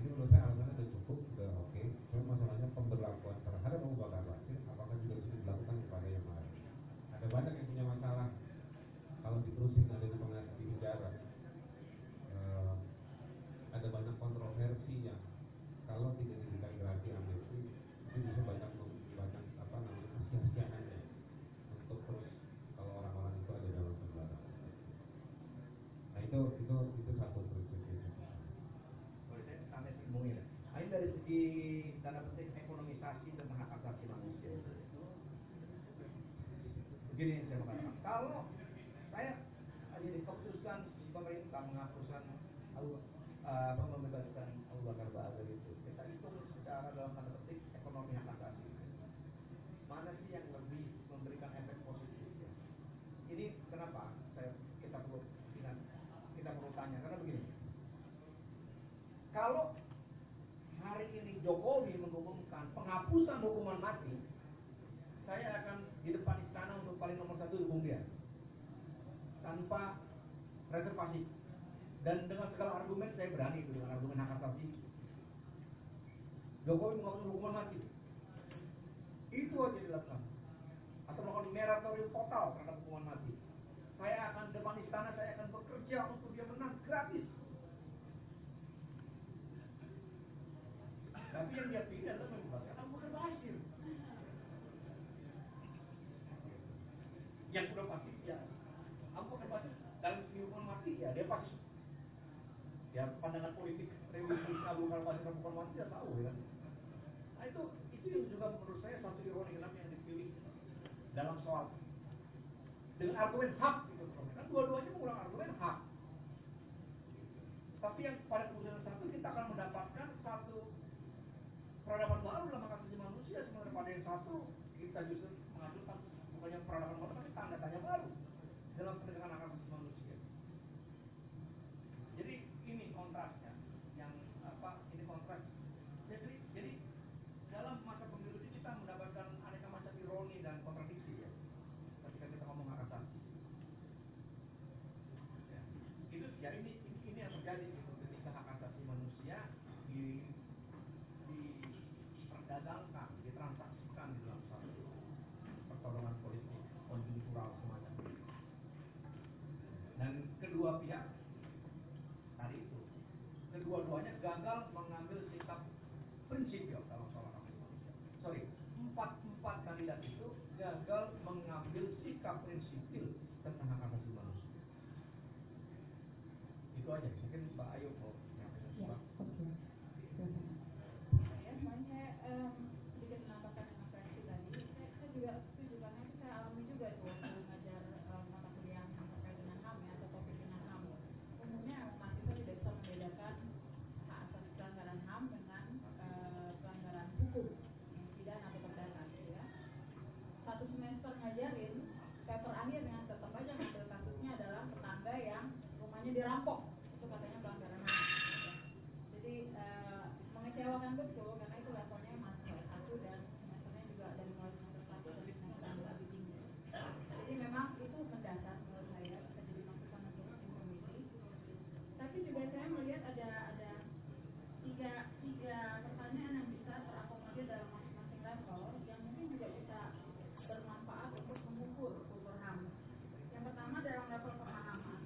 Ini menurut saya alasannya sudah cukup sudah oke. Cuma masalahnya pemberlakuan terhadap Abu Bakar Basir apakah juga sudah dilakukan kepada yang lain? Ada banyak yang punya masalah. Kalau diterusin ada di penjara. Eh, ada banyak kontroversi yang kalau tidak kalau saya hanya diputuskan di pemerintah menghapuskan uh, apa, tanpa reservasi. Dan dengan segala argumen saya berani itu dengan argumen hak asasi. Jokowi melakukan hukuman mati. Itu aja dilakukan. Atau melakukan meratorium total terhadap hukuman mati. Saya akan depan istana saya akan bekerja untuk dia menang gratis. Tapi yang dia pilih ya pandangan politik dan hukuman mati dia tahu ya. Kan. Nah itu itu yang juga menurut saya satu ironi kenapa yang dipilih dalam soal dengan argumen hak gitu kan dua-duanya mengulang argumen hak. Tapi yang pada keputusan satu kita akan mendapatkan satu peradaban baru dalam hak manusia. Sementara pada yang satu kita justru mengajukan bukannya peradaban baru tapi tanda tanya baru dalam penegakan hak asasi manusia jadi ini kontrasnya yang apa ini kontras jadi jadi dalam masa pemilu ini kita mendapatkan aneka macam ironi dan kontradiksi ya ketika kita ngomong hak asasi ya. itu ya ini ini, yang terjadi gitu ketika hak asasi manusia di diperdagangkan ditransaksikan di dalam satu pertolongan politik konjuntural semacam itu dan kedua pihak tadi itu kedua-duanya gagal mengambil sikap prinsipil dalam soal hak asasi manusia sorry empat empat kandidat itu gagal mengambil sikap prinsipil tentang hak asasi manusia itu aja mungkin Mbak Ayu mau menyampaikan Ya, sesuatu. oke. Silakan. ya semuanya em, sedikit menambahkan dengan versi tadi saya, saya juga setuju karena itu saya alami juga tuh waktu mengajar em, mata kuliah yang terkait dengan HAM ya atau topik dengan HAM umumnya mahasiswa tidak bisa membedakan hak asasi pelanggaran HAM dengan eh, pelanggaran hukum pidana atau perdata gitu ya satu semester ngajarin paper akhirnya tetap aja ngambil kasusnya adalah tetangga yang rumahnya dirampok itu katanya pelanggaran HAM gitu. jadi eh, mengecewakan betul karena itu levelnya masih satu dan semesternya juga dari mulai semester satu dan semester yang lebih tinggi jadi memang itu mendasar menurut saya bisa jadi masukan untuk tim komisi tapi juga saya melihat ada ada tiga tiga pertanyaan yang bisa terakomodir dalam masing-masing level yang mungkin juga bisa bermanfaat untuk mengukur kultur HAM. Yang pertama dalam level pemahaman,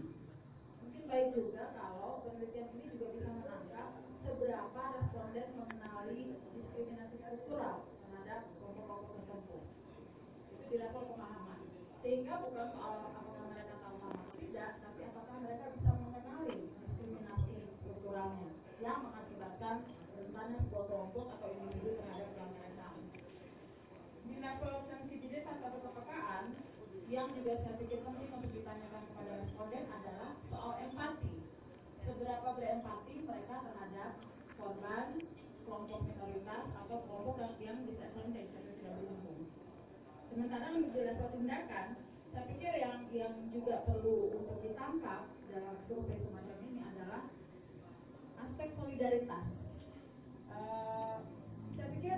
mungkin baik juga kalau penelitian ini juga bisa menangkap seberapa responden mengenali diskriminasi struktural terhadap kelompok-kelompok tertentu. Itu di level pemahaman. Sehingga bukan soal apakah mereka tahu HAM atau tidak, tapi apakah mereka bisa mengenali diskriminasi strukturalnya yang mengakibatkan rentannya sebuah kelompok atau individu terhadap pelanggaran HAM di level sensibilitas atau kepekaan yang juga saya pikir penting untuk ditanyakan kepada responden adalah soal empati. Seberapa berempati mereka terhadap korban, kelompok minoritas atau kelompok yang- yang disadvantage atau tidak beruntung. Sementara di level tindakan, saya pikir yang yang juga perlu untuk ditangkap dalam survei semacam ini adalah aspek solidaritas. Eh, saya pikir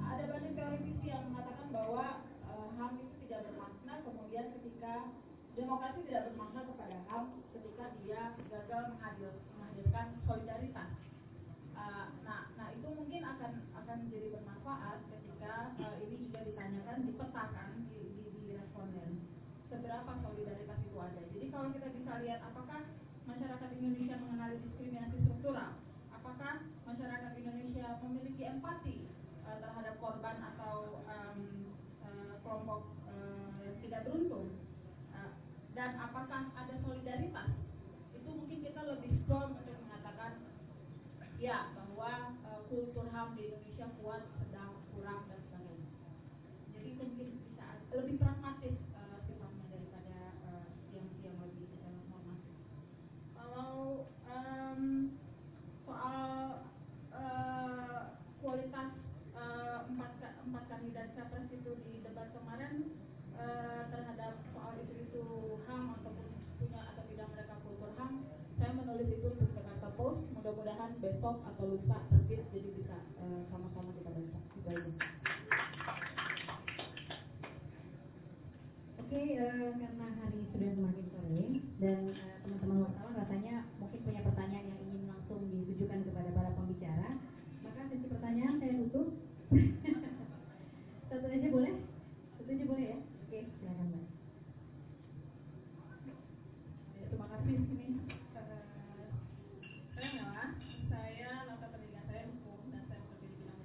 ada banyak teoretisi yang mengatakan bahwa eh, HAM itu tidak bermakna kemudian ketika demokrasi tidak bermakna kepada HAM ketika dia gagal menghadir, menghadirkan solidaritas. Eh, nah, nah itu mungkin akan akan menjadi bermanfaat ketika eh, ini juga ditanyakan, dipetakan di, di, di responden seberapa solidaritas itu ada. Jadi kalau kita bisa lihat apakah masyarakat Indonesia mengenali diskriminasi struktural, apakah masyarakat Indonesia memiliki empati eh, terhadap korban atau em, eh, kelompok yang tidak beruntung, Eh, dan apakah ada solidaritas, itu mungkin kita lebih strong untuk mengatakan ya bahwa eh, kultur HAM di Indonesia kuat, sedang, kurang dan sebagainya. Jadi itu mungkin bisa lebih pragmatis eh, sifatnya daripada eh, yang yang lebih eh, normatif. Kalau em, soal eh, kualitas eh, empat ka- empat kandidat capres itu di debat kemarin eh, terhadap soal isu-isu HAM ataupun punya atau tidak mereka kultur HAM, saya menulis itu untuk Jakarta Post. Mudah-mudahan lusa terbit jadi bisa eh, sama-sama kita baca. Itu aja. Oke, eh, karena hari sudah semakin sore dan eh, teman-teman wartawan rasanya mungkin punya pertanyaan yang ingin langsung ditujukan kepada para pembicara, maka sesi pertanyaan saya tutup. Satu aja boleh? Satu aja boleh ya? Oke, silakan mbak. Ya, terima kasih ini eh, saya Mela, saya latar pendidikan saya hukum dan saya bekerja di bidang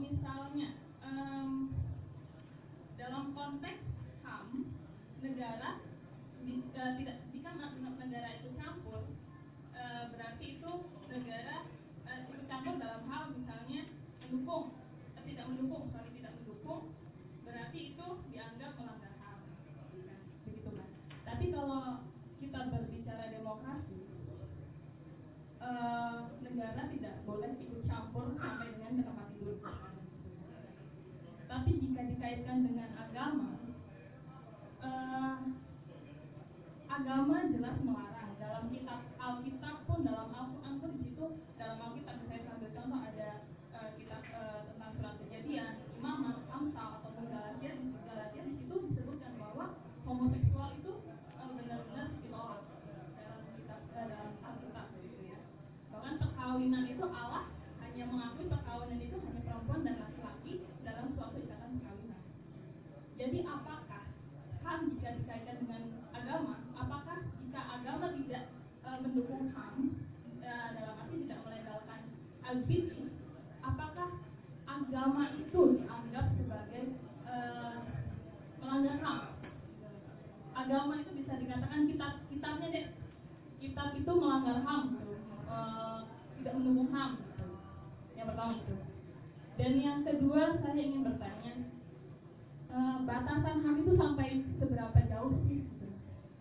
misalnya em, dalam konteks HAM negara di- eh, tidak jika ma- negara itu campur eh, berarti itu negara eh, ikut campur dalam hal misalnya mendukung eh, tidak mendukung sorry tidak mendukung berarti itu dianggap melanggar HAM begitu kan tapi kalau kita berbicara demokrasi eh, negara tidak boleh ikut campur sampai dengan ke tempat tidur tapi jika dikaitkan dengan agama eh, agama jelas melarang. Dalam kitab Alkitab pun dalam Al-Quran pun di situ dalam Alkitab saya sambil contoh ada eh, kitab eh, tentang surat kejadian. Imamat, Amsal ataupun Galatia di Galatia di situ disebutkan bahwa homoseksual itu eh, benar-benar ditolak dalam kitab dalam Alkitab gitu ya. Bahkan perkawinan itu Allah hanya mengakui perkawinan itu hanya perempuan dan laki-laki dalam suatu ikatan perkawinan jadi apakah HAM jika dikaitkan dengan agama, apakah jika agama tidak eh, mendukung HAM eh, dalam arti tidak melegalkan LGBT, apakah agama itu dianggap sebagai eh, melanggar HAM? Agama itu bisa dikatakan kitab kitabnya deh, kitab itu melanggar HAM, gitu. Eh, tidak mendukung HAM. Gitu. Yang pertama itu. Dan yang kedua saya ingin bertanya, batasan HAM itu sampai seberapa jauh sih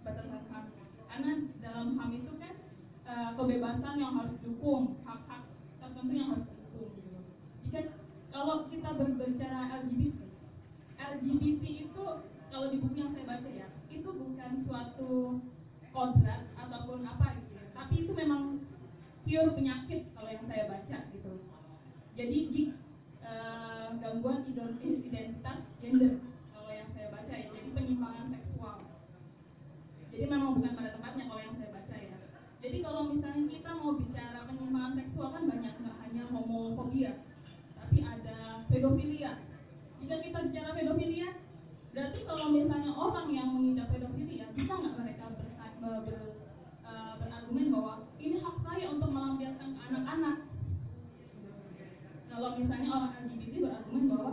batasan HAM karena dalam HAM itu eh, kebebasan yang harus didukung hak-hak tertentu yang harus didukung gitu. jika kalau kita berbicara LGBT LGBT itu kalau di buku yang saya baca ya itu bukan suatu kodrat ataupun apa gitu ya. Tapi itu memang pure penyakit kalau yang saya baca gitu. Jadi di eh, gangguan identitas gender kalau yang saya baca ya jadi penyimpangan seksual. Jadi memang bukan pada tempatnya kalau yang saya baca ya jadi kalau misalnya kita mau bicara penyimpangan seksual kan banyak nggak hanya homofobia tapi ada pedofilia. Jika kita bicara pedofilia berarti kalau misalnya orang yang mengidap pedofilia bisa nggak mereka bersa- ber- ber- eh, berargumen bahwa ini hak saya untuk melampiaskan ke anak-anak? Kalau misalnya orang LGBT berargumen bahwa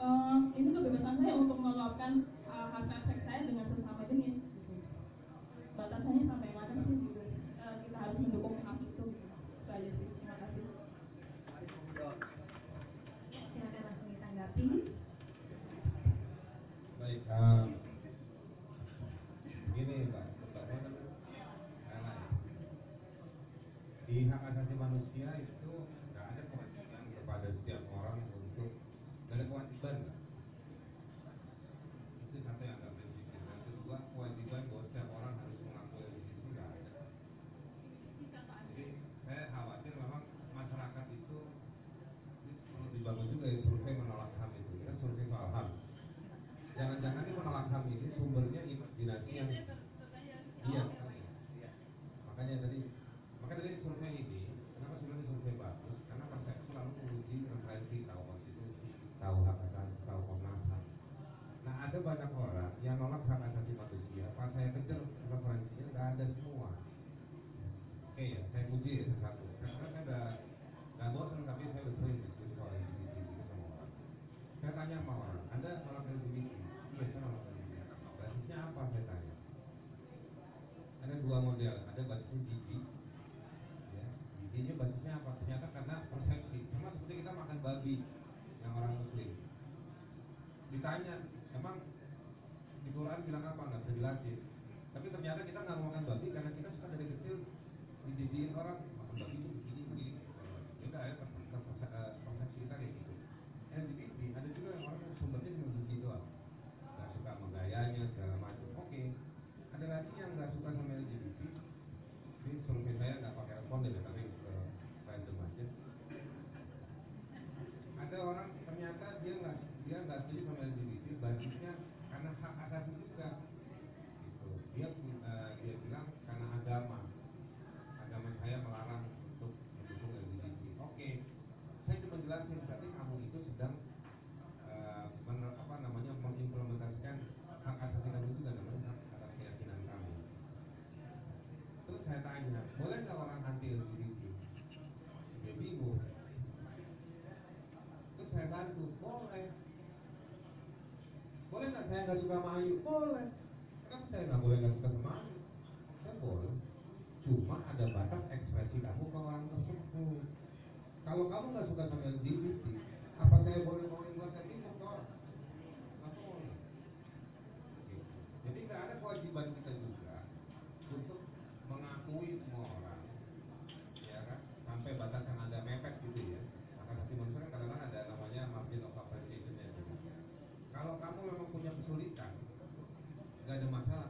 "Eh, ini kebebasan saya untuk melakukan uh, hasrat seks saya dengan sesama jenis gitu. batasannya sampai mana sih gitu Eh, kita harus mendukung hak itu itu aja sih terima kasih silakan langsung ditanggapi Baik, eh, begini Mbak, Mbak Puan, Nana, ya. di hak asasi manusia itu nggak ada kewajiban kepada setiap orang untuk nggak ada kewajiban Mbak. itu satu yang nggak prinsip yang kedua kewajiban bahwa setiap orang harus mengakui LGBT itu nggak ada jadi saya khawatir memang masyarakat itu ini perlu dibangun juga ya survei menolak HAM itu kita survei soal HAM jangan-jangan ini menolak HAM ini sumbernya imajinasi yang iya sekali. makanya tadi makanya tadi survei ini kenapa sebenarnya survei bagus karena persepsi selalu menguji referensi tahu konstitusi tahu hak asasi tahu komnas ham nah ada banyak orang yang nolak hak asasi manusia pas saya kejar referensinya nggak ada semua oke ya saya uji ya satu karena saya udah nggak bosan tapi saya udah sering diskusi soal LGBT gitu sama orang saya tanya sama orang anda nolak LGBT iya saya nolak LGBT basisnya apa saya tanya ada dua model ada basisnya jijik ya jijiknya basisnya apa ternyata karena persepsi sama seperti kita makan babi yang orang muslim ditanya emang di Quran bilang jelasin tapi ternyata kita nggak mau makan babi karena kita suka dari kecil dijijikin orang nggak suka sama Ayu boleh. Kan saya nggak boleh nggak suka sama Ayu saya boleh. Cuma ada batas ekspresi kamu ke orang tersebut. Kalau kamu nggak suka sama LGBT apa saya boleh ada masalah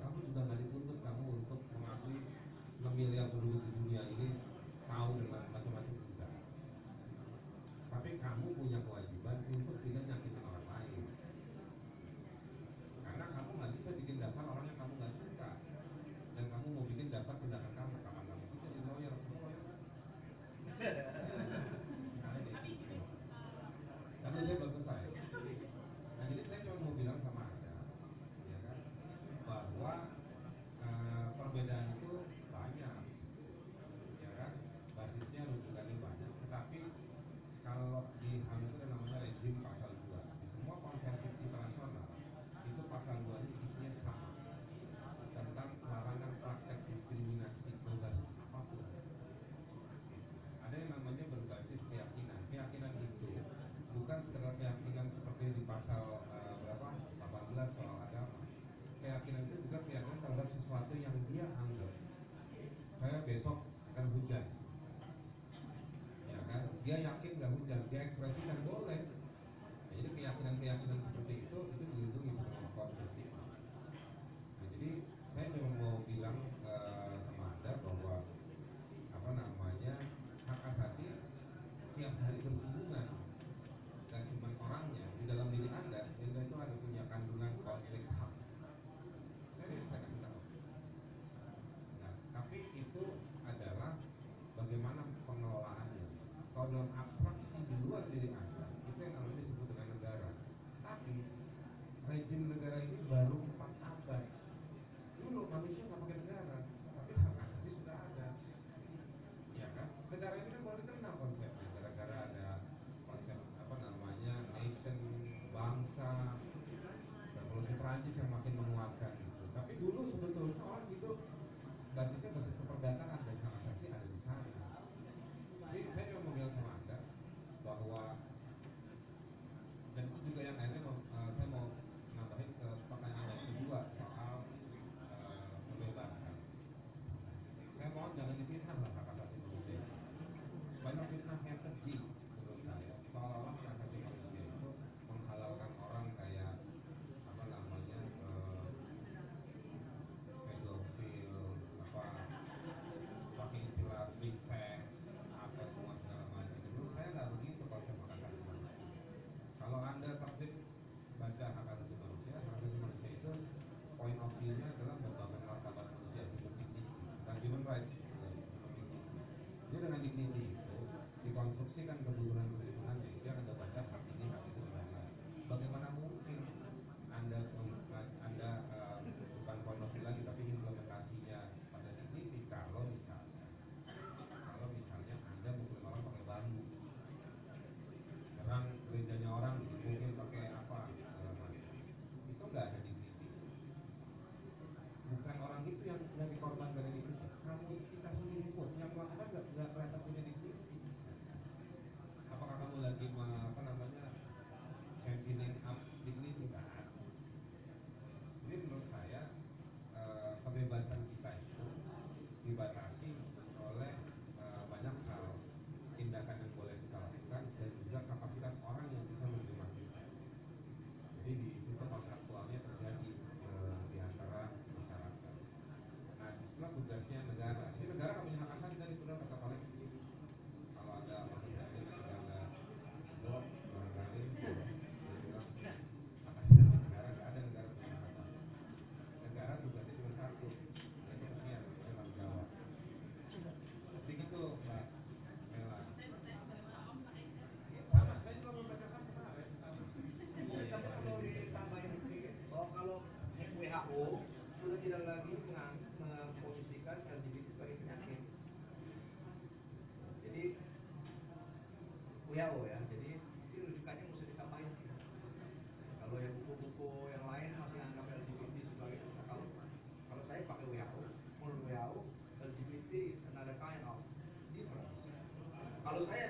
Saludos.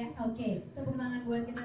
Ya, oke. Tepuk tangan buat kita